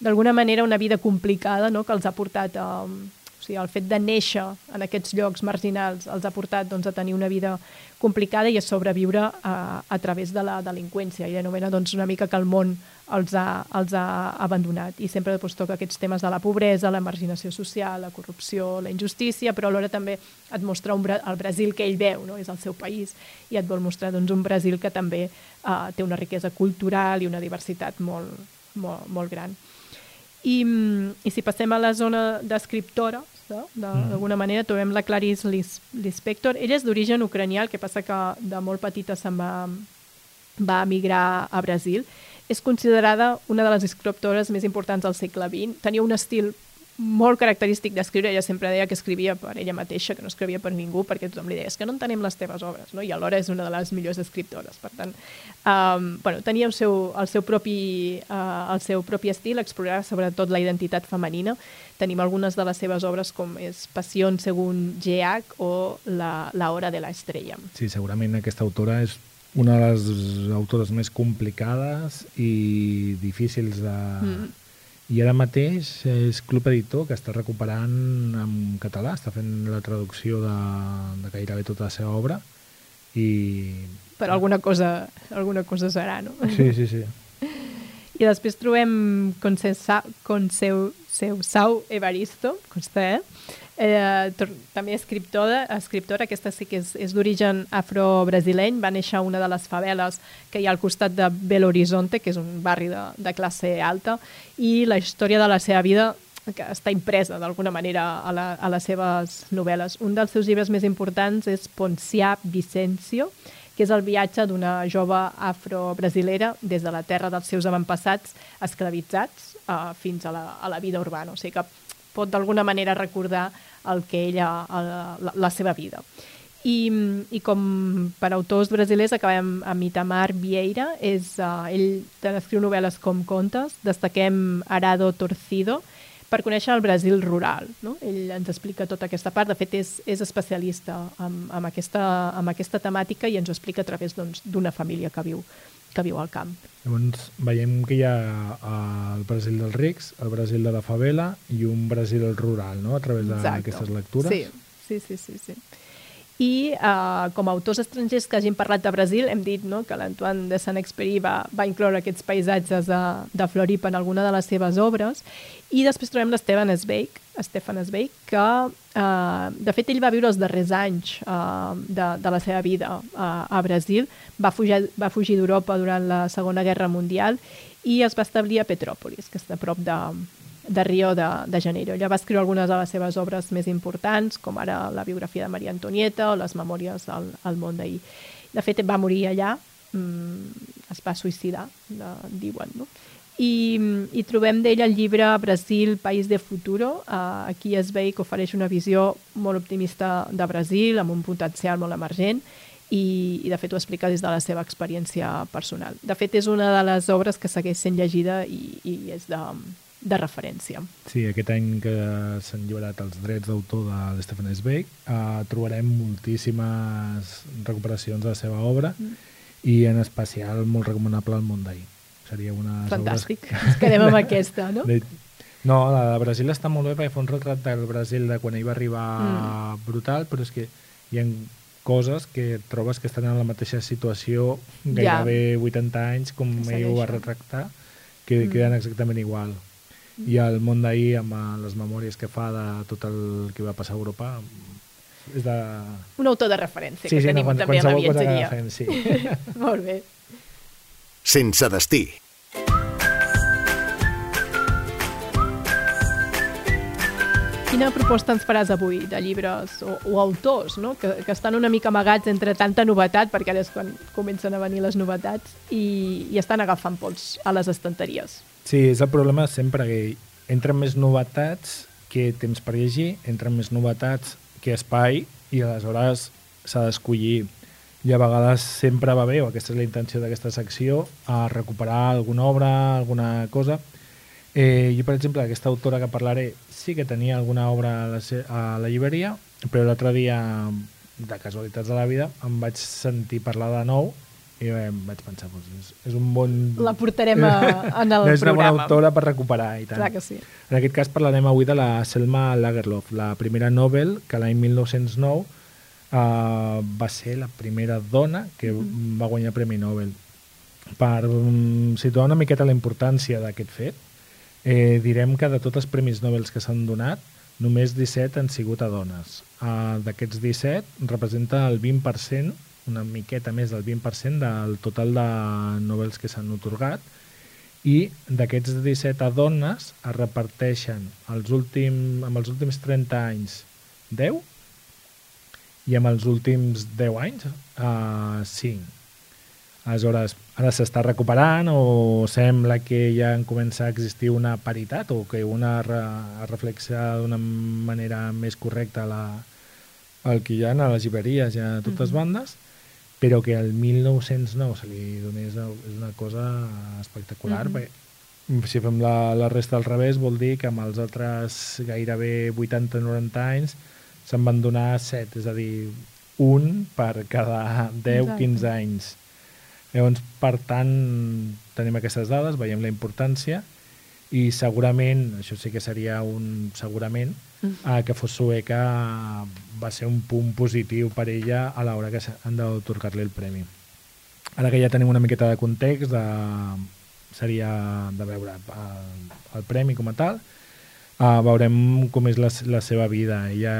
d'alguna manera una vida complicada no? que els ha portat a, o sigui, el fet de néixer en aquests llocs marginals els ha portat doncs, a tenir una vida complicada i a sobreviure a, a través de la delinqüència. I anomena doncs, una mica que el món els ha, els ha abandonat. I sempre doncs, toca aquests temes de la pobresa, la marginació social, la corrupció, la injustícia, però alhora també et mostra un, el Brasil que ell veu, no? és el seu país, i et vol mostrar doncs, un Brasil que també eh, té una riquesa cultural i una diversitat molt, molt, molt gran. I, I si passem a la zona d'escriptora, no? Mm. d'alguna manera, trobem la Clarice Lispector. Ella és d'origen ucranià, el que passa que de molt petita se'n va, va emigrar a Brasil. És considerada una de les escriptores més importants del segle XX. Tenia un estil molt característic d'escriure, ella sempre deia que escrivia per ella mateixa, que no escrivia per ningú, perquè tothom li deia, és que no entenem les teves obres, no? i alhora és una de les millors escriptores. Per tant, um, bueno, tenia el seu, el, seu propi, uh, el seu propi estil, explorar sobretot la identitat femenina. Tenim algunes de les seves obres com és Passió según GH o La, la hora de la estrella. Sí, segurament aquesta autora és una de les autores més complicades i difícils de... Mm i ara mateix és Club Editor, que està recuperant en català, està fent la traducció de, de gairebé tota la seva obra. I... Per alguna cosa, alguna cosa serà, no? Sí, sí, sí. I després trobem Conceu, Sau Evaristo, consta, eh? Eh, també escriptora, escriptora, aquesta sí que és, és d'origen afro-brasileny, va néixer a una de les faveles que hi ha al costat de Belo Horizonte, que és un barri de, de classe alta, i la història de la seva vida que està impresa d'alguna manera a, la, a les seves novel·les. Un dels seus llibres més importants és Poncià Vicencio, que és el viatge d'una jove afro-brasilera des de la terra dels seus avantpassats esclavitzats uh, fins a la, a la vida urbana. O sigui que pot d'alguna manera recordar el que ella, la, la seva vida. I, i com per autors brasilers acabem amb Itamar Vieira, és, uh, ell escriu novel·les com contes, destaquem Arado Torcido, per conèixer el Brasil rural. No? Ell ens explica tota aquesta part, de fet és, és especialista en, en, aquesta, en aquesta temàtica i ens ho explica a través doncs, d'una doncs, família que viu que viu al camp. Llavors veiem que hi ha el Brasil dels rics, el Brasil de la favela i un Brasil rural, no?, a través d'aquestes lectures. Sí, sí, sí, sí. sí. I uh, com a autors estrangers que hagin parlat de Brasil, hem dit no, que l'Antoine de Saint-Exupéry va, va incloure aquests paisatges de, de Florip en alguna de les seves obres, i després trobem l'Esteban Zweig, Stefan Zweig, que eh, de fet ell va viure els darrers anys eh, de, de la seva vida a, a Brasil, va fugir, va fugir d'Europa durant la Segona Guerra Mundial i es va establir a Petrópolis, que està a prop de, de Rio de, de Janeiro. Ella va escriure algunes de les seves obres més importants, com ara la biografia de Maria Antonieta o les memòries al, al món d'ahir. De fet, va morir allà, mm, es va suïcidar, de, diuen, no? I, i trobem d'ell el llibre Brasil, País de Futuro. Uh, aquí es veu que ofereix una visió molt optimista de Brasil, amb un potencial molt emergent, i, i de fet ho explica des de la seva experiència personal. De fet, és una de les obres que segueix sent llegida i, i és de, de referència. Sí, aquest any que s'han lliurat els drets d'autor de Stefan Zweig, uh, trobarem moltíssimes recuperacions de la seva obra mm. i en especial molt recomanable el món d'ahir seria una... Fantàstic, que... ens quedem amb aquesta, no? De... No, la de Brasil està molt bé perquè fa un retrat del Brasil de quan ell va arribar mm. brutal, però és que hi ha coses que trobes que estan en la mateixa situació gairebé ja. 80 anys com ell ho va retractar, que mm. queden exactament igual. Mm. I el món d'ahir, amb les memòries que fa de tot el que va passar a Europa, és de... Un autor de referència sí, que sí, tenim no, també a la viatgeria. Sí. molt bé sense destí. Quina proposta ens faràs avui de llibres o, o autors no? que, que estan una mica amagats entre tanta novetat, perquè ara és quan comencen a venir les novetats, i, i estan agafant pols a les estanteries? Sí, és el problema sempre que entren més novetats que temps per llegir, entren més novetats que espai, i aleshores s'ha d'escollir i a vegades sempre va bé, o aquesta és la intenció d'aquesta secció, a recuperar alguna obra, alguna cosa. Eh, jo, per exemple, aquesta autora que parlaré sí que tenia alguna obra a la, a la llibreria, però l'altre dia, de casualitats de la vida, em vaig sentir parlar de nou i eh, em vaig pensar, doncs, és, és un bon... La portarem a, en el no és una bona programa. autora per recuperar i tant. Clar que sí. En aquest cas parlarem avui de la Selma Lagerlof, la primera Nobel que l'any 1909 uh, va ser la primera dona que Mm-hmm. va guanyar Premi Nobel. Per um, situar una miqueta la importància d'aquest fet, eh, direm que de tots els Premis Nobel que s'han donat, només 17 han sigut a dones. Uh, D'aquests 17 representa el 20%, una miqueta més del 20% del total de Nobels que s'han otorgat, i d'aquests 17 a dones es reparteixen els últim, amb els últims 30 anys 10 i amb els últims 10 anys uh, 5. Aleshores, ara s'està recuperant o sembla que ja en comença a existir una paritat o que una re, reflexa d'una manera més correcta la, el que hi ha a les llibreries i a totes bandes, però que el 1909 se li donés és una cosa espectacular, Mhm. perquè si fem la, la resta al revés vol dir que amb els altres gairebé 80-90 anys se'n van donar 7, és a dir, un per cada 10-15 Exacte. anys. Llavors, per tant, tenim aquestes dades, veiem la importància i segurament, això sí que seria un segurament, eh, que fos sueca va ser un punt positiu per ella a l'hora que han d'autorgar-li el premi. Ara que ja tenim una miqueta de context, de, seria de veure el, el premi com a tal, uh, veurem com és la, la seva vida. Ella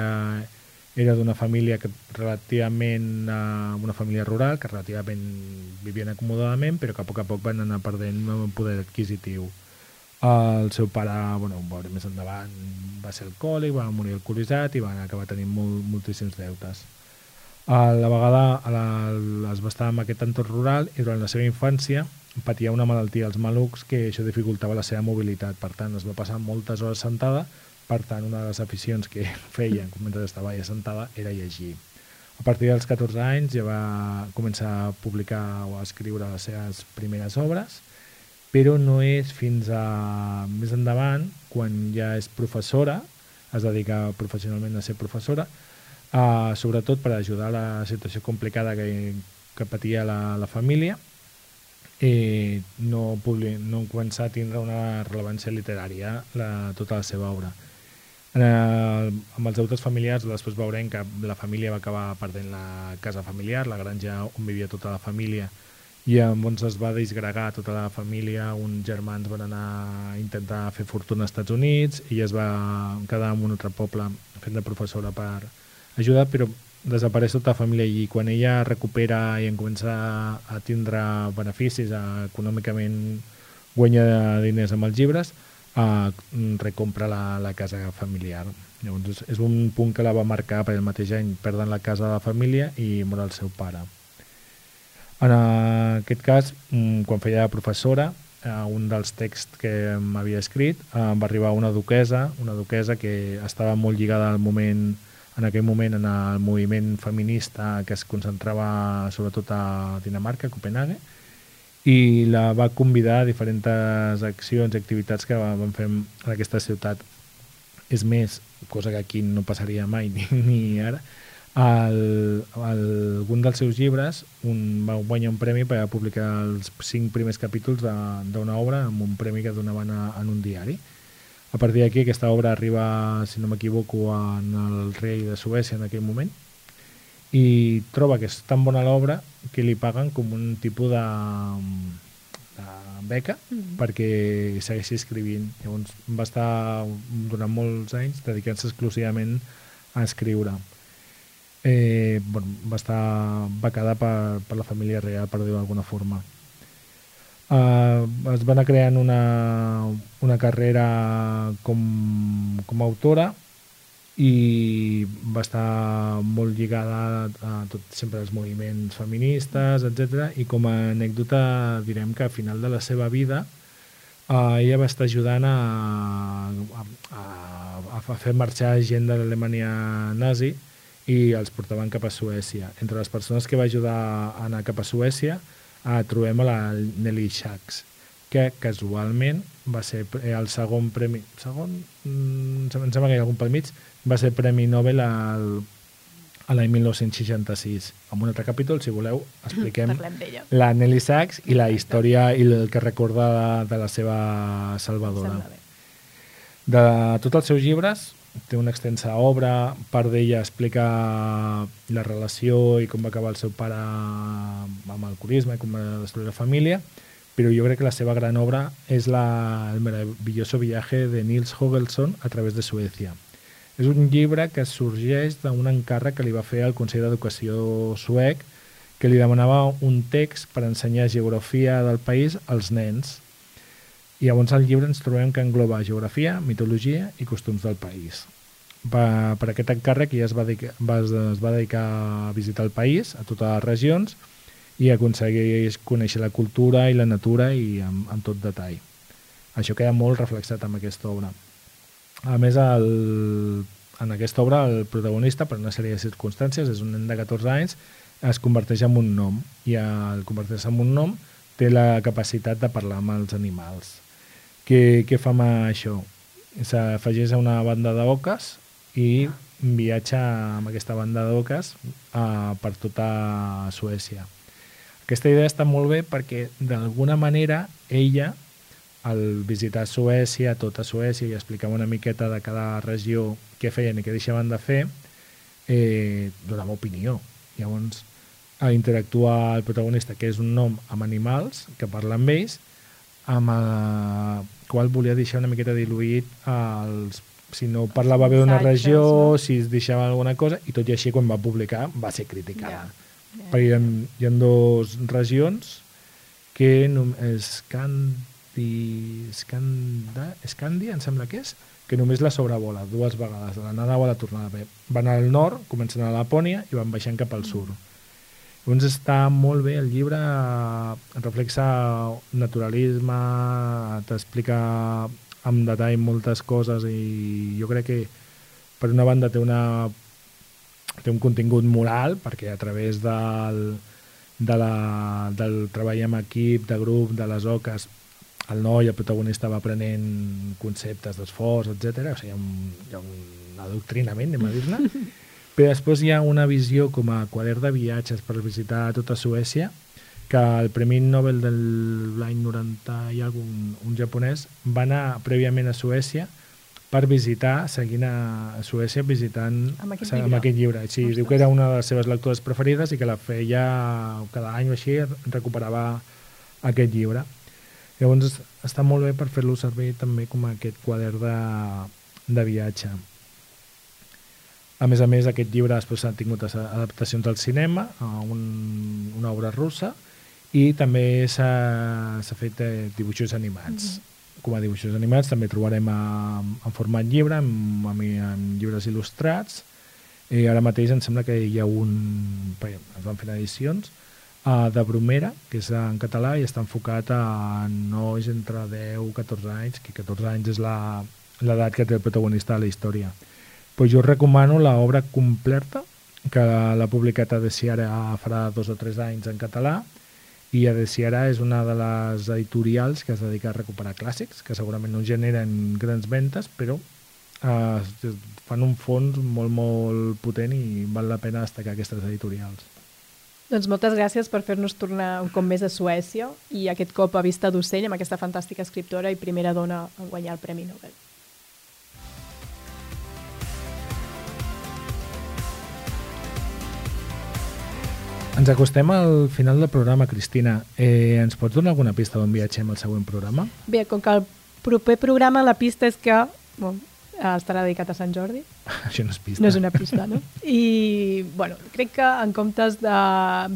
era d'una família que relativament uh, una família rural que relativament vivien acomodadament però que a poc a poc van anar perdent el poder adquisitiu el seu pare, bueno, veurem més endavant va ser alcohòlic, va morir alcoholitzat i va acabar tenint molt, moltíssims deutes a la vegada a la, es va estar en aquest entorn rural i durant la seva infància patia una malaltia als malucs que això dificultava la seva mobilitat per tant es va passar moltes hores sentada per tant, una de les aficions que feia mentre estava allà sentada era llegir. A partir dels 14 anys ja va començar a publicar o a escriure les seves primeres obres, però no és fins a més endavant, quan ja és professora, es dedica professionalment a ser professora, uh, sobretot per ajudar a la situació complicada que, que patia la, la família, eh, no, publi, no començar a tindre una rellevància literària la, tota la seva obra. En el, amb els deutes familiars després veurem que la família va acabar perdent la casa familiar, la granja on vivia tota la família i llavors es va disgregar tota la família, uns germans van anar a intentar fer fortuna als Estats Units i es va quedar en un altre poble fent de professora per ajudar, però desapareix tota la família i quan ella recupera i en comença a tindre beneficis, a, econòmicament guanya diners amb els llibres, uh, recompra la, la casa familiar. Llavors és, un punt que la va marcar per el mateix any, perden la casa de la família i mor el seu pare. En aquest cas, mm, quan feia de professora, uh, un dels texts que m'havia escrit uh, va arribar una duquesa, una duquesa que estava molt lligada al moment en aquell moment en el moviment feminista que es concentrava sobretot a Dinamarca, a Copenhague, i la va convidar a diferents accions i activitats que van fer en aquesta ciutat. És més, cosa que aquí no passaria mai ni, ni ara, el, el, algun dels seus llibres un, va guanyar un premi per publicar els cinc primers capítols d'una obra amb un premi que donaven a, en un diari. A partir d'aquí aquesta obra arriba, si no m'equivoco, en el rei de Suècia en aquell moment i troba que és tan bona l'obra que li paguen com un tipus de, de beca mm -hmm. perquè segueixi escrivint. Llavors va estar durant molts anys dedicant-se exclusivament a escriure. Eh, bueno, va estar becada per, per la família real, per dir-ho d'alguna forma. Uh, es va anar creant una, una carrera com, com a autora i va estar molt lligada a tot sempre als moviments feministes, etc. I com a anècdota direm que al final de la seva vida uh, ella va estar ajudant a, a, a, a fer marxar gent de l'Alemanya nazi i els portaven cap a Suècia. Entre les persones que va ajudar a anar cap a Suècia eh, trobem a la Nelly Sachs, que casualment va ser eh, el segon premi... Segon? Mm, em sembla que hi ha algun pel mig. Va ser Premi Nobel al, a l'any 1966. En un altre capítol, si voleu, expliquem la Nelly Sachs i la història i el que recorda de, de la seva salvadora. De tots els seus llibres, té una extensa obra, part d'ella explica la relació i com va acabar el seu pare amb alcoholisme i com va destruir la família, però jo crec que la seva gran obra és la, el maravilloso viaje de Nils Hogelson a través de Suècia. És un llibre que sorgeix d'un encàrrec que li va fer el Consell d'Educació suec que li demanava un text per ensenyar geografia del país als nens. I llavors al llibre ens trobem que engloba geografia, mitologia i costums del país. Per, per aquest encàrrec ja es va, dedicar, va, es va dedicar a visitar el país, a totes les regions, i aconsegueix conèixer la cultura i la natura i amb, amb tot detall. Això queda molt reflexat amb aquesta obra. A més, el, en aquesta obra el protagonista, per una sèrie de circumstàncies, és un nen de 14 anys, es converteix en un nom i al convertir-se en un nom té la capacitat de parlar amb els animals. Què, què fa amb això? S'afegeix a una banda d'oques i viatja amb aquesta banda d'oques uh, per tota Suècia. Aquesta idea està molt bé perquè d'alguna manera ella al visitar Suècia, tota Suècia, i explicava una miqueta de cada regió què feien i què deixaven de fer, eh, donava opinió. Llavors, a interactuar el protagonista, que és un nom amb animals, que parla amb ells, amb el qual volia deixar una miqueta diluït els, si no parlava bé d'una regió, no? si es deixava alguna cosa, i tot i així, quan va publicar, va ser criticada. Ja. Ja, Perquè hi ha, hi ha dues regions que nom- Escandi... Escanda, Escàndia, em sembla que és, que només la sobrevola dues vegades, a l'anada o a la tornada. Bé, Van al nord, comencen a Lapònia i van baixant cap al sud. Llavors està molt bé, el llibre reflexa naturalisme, t'explica amb detall moltes coses i jo crec que per una banda té una té un contingut moral perquè a través del, de la, del treball en equip, de grup, de les oques, el noi, el protagonista, va aprenent conceptes d'esforç, etc. O sigui, hi ha un, hi ha un adoctrinament, anem a dir-ne. Però després hi ha una visió com a quadern de viatges per visitar tota Suècia, que el Premi Nobel de l'any 90 hi ha algun, un japonès va anar prèviament a Suècia per visitar, seguint a Suècia visitant Amb aquest amb llibre? aquest llibre. Sí, Ostres. diu que era una de les seves lectures preferides i que la feia cada any o així, recuperava aquest llibre. Llavors està molt bé per fer-lo servir també com aquest quadern de, de viatge. A més a més, aquest llibre després ha tingut adaptacions al cinema, a un, una obra russa, i també s'ha fet eh, dibuixos animats. Com a dibuixos animats també trobarem a, en format llibre, en, en, llibres il·lustrats, i ara mateix em sembla que hi ha un... es van fent edicions, uh, de Bromera, que és en català i està enfocat a nois entre 10 i 14 anys, que 14 anys és la- l'edat que té el protagonista de la història. Pues jo recomano l'obra completa, que l'ha publicat a Desiara farà dos o tres anys en català, i a Desiara és una de les editorials que es dedica a recuperar clàssics, que segurament no generen grans ventes, però eh, fan un fons molt, molt potent i val la pena destacar aquestes editorials. Doncs moltes gràcies per fer-nos tornar un cop més a Suècia i aquest cop a Vista d'Ocell amb aquesta fantàstica escriptora i primera dona en guanyar el Premi Nobel. Ens acostem al final del programa, Cristina. Eh, ens pots donar alguna pista d'on viatgem al següent programa? Bé, com que el proper programa la pista és que bon, estarà dedicat a Sant Jordi, Això no és pista. no és una pista, no? I, bueno, crec que en comptes de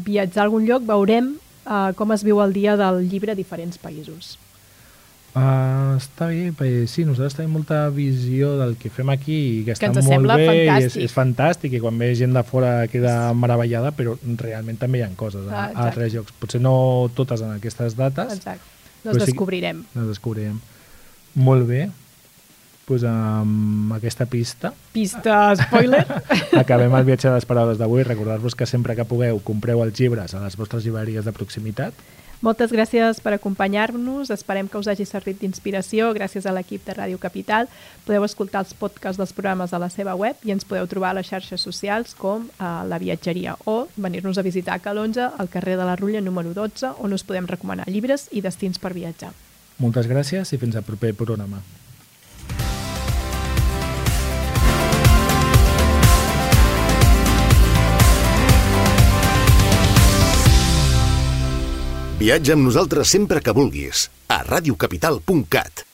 viatjar a algun lloc veurem uh, com es viu el dia del llibre a diferents països. Uh, està bé, perquè sí, nosaltres tenim molta visió del que fem aquí i que, està ens molt bé i és, fantàstic. és fantàstic i quan ve gent de fora queda meravellada, però realment també hi ha coses a, Ah, a altres llocs. Potser no totes en aquestes dates, Exacte. Les sí- descobrirem. les descobrirem. Molt bé. pues, amb aquesta pista Pista spoiler. acabem el viatge de les paraules d'avui. Recordar-vos que sempre que pugueu compreu els llibres a les vostres llibreries de proximitat. Moltes gràcies per acompanyar-nos. Esperem que us hagi servit d'inspiració. Gràcies a l'equip de Ràdio Capital. Podeu escoltar els podcasts dels programes a la seva web i ens podeu trobar a les xarxes socials com a La Viatgeria o venir-nos a visitar a Calonja, al carrer de la Rulla número 12, on us podem recomanar llibres i destins per viatjar. Moltes gràcies i fins al proper programa. Viatja amb nosaltres sempre que vulguis a radiocapital.cat.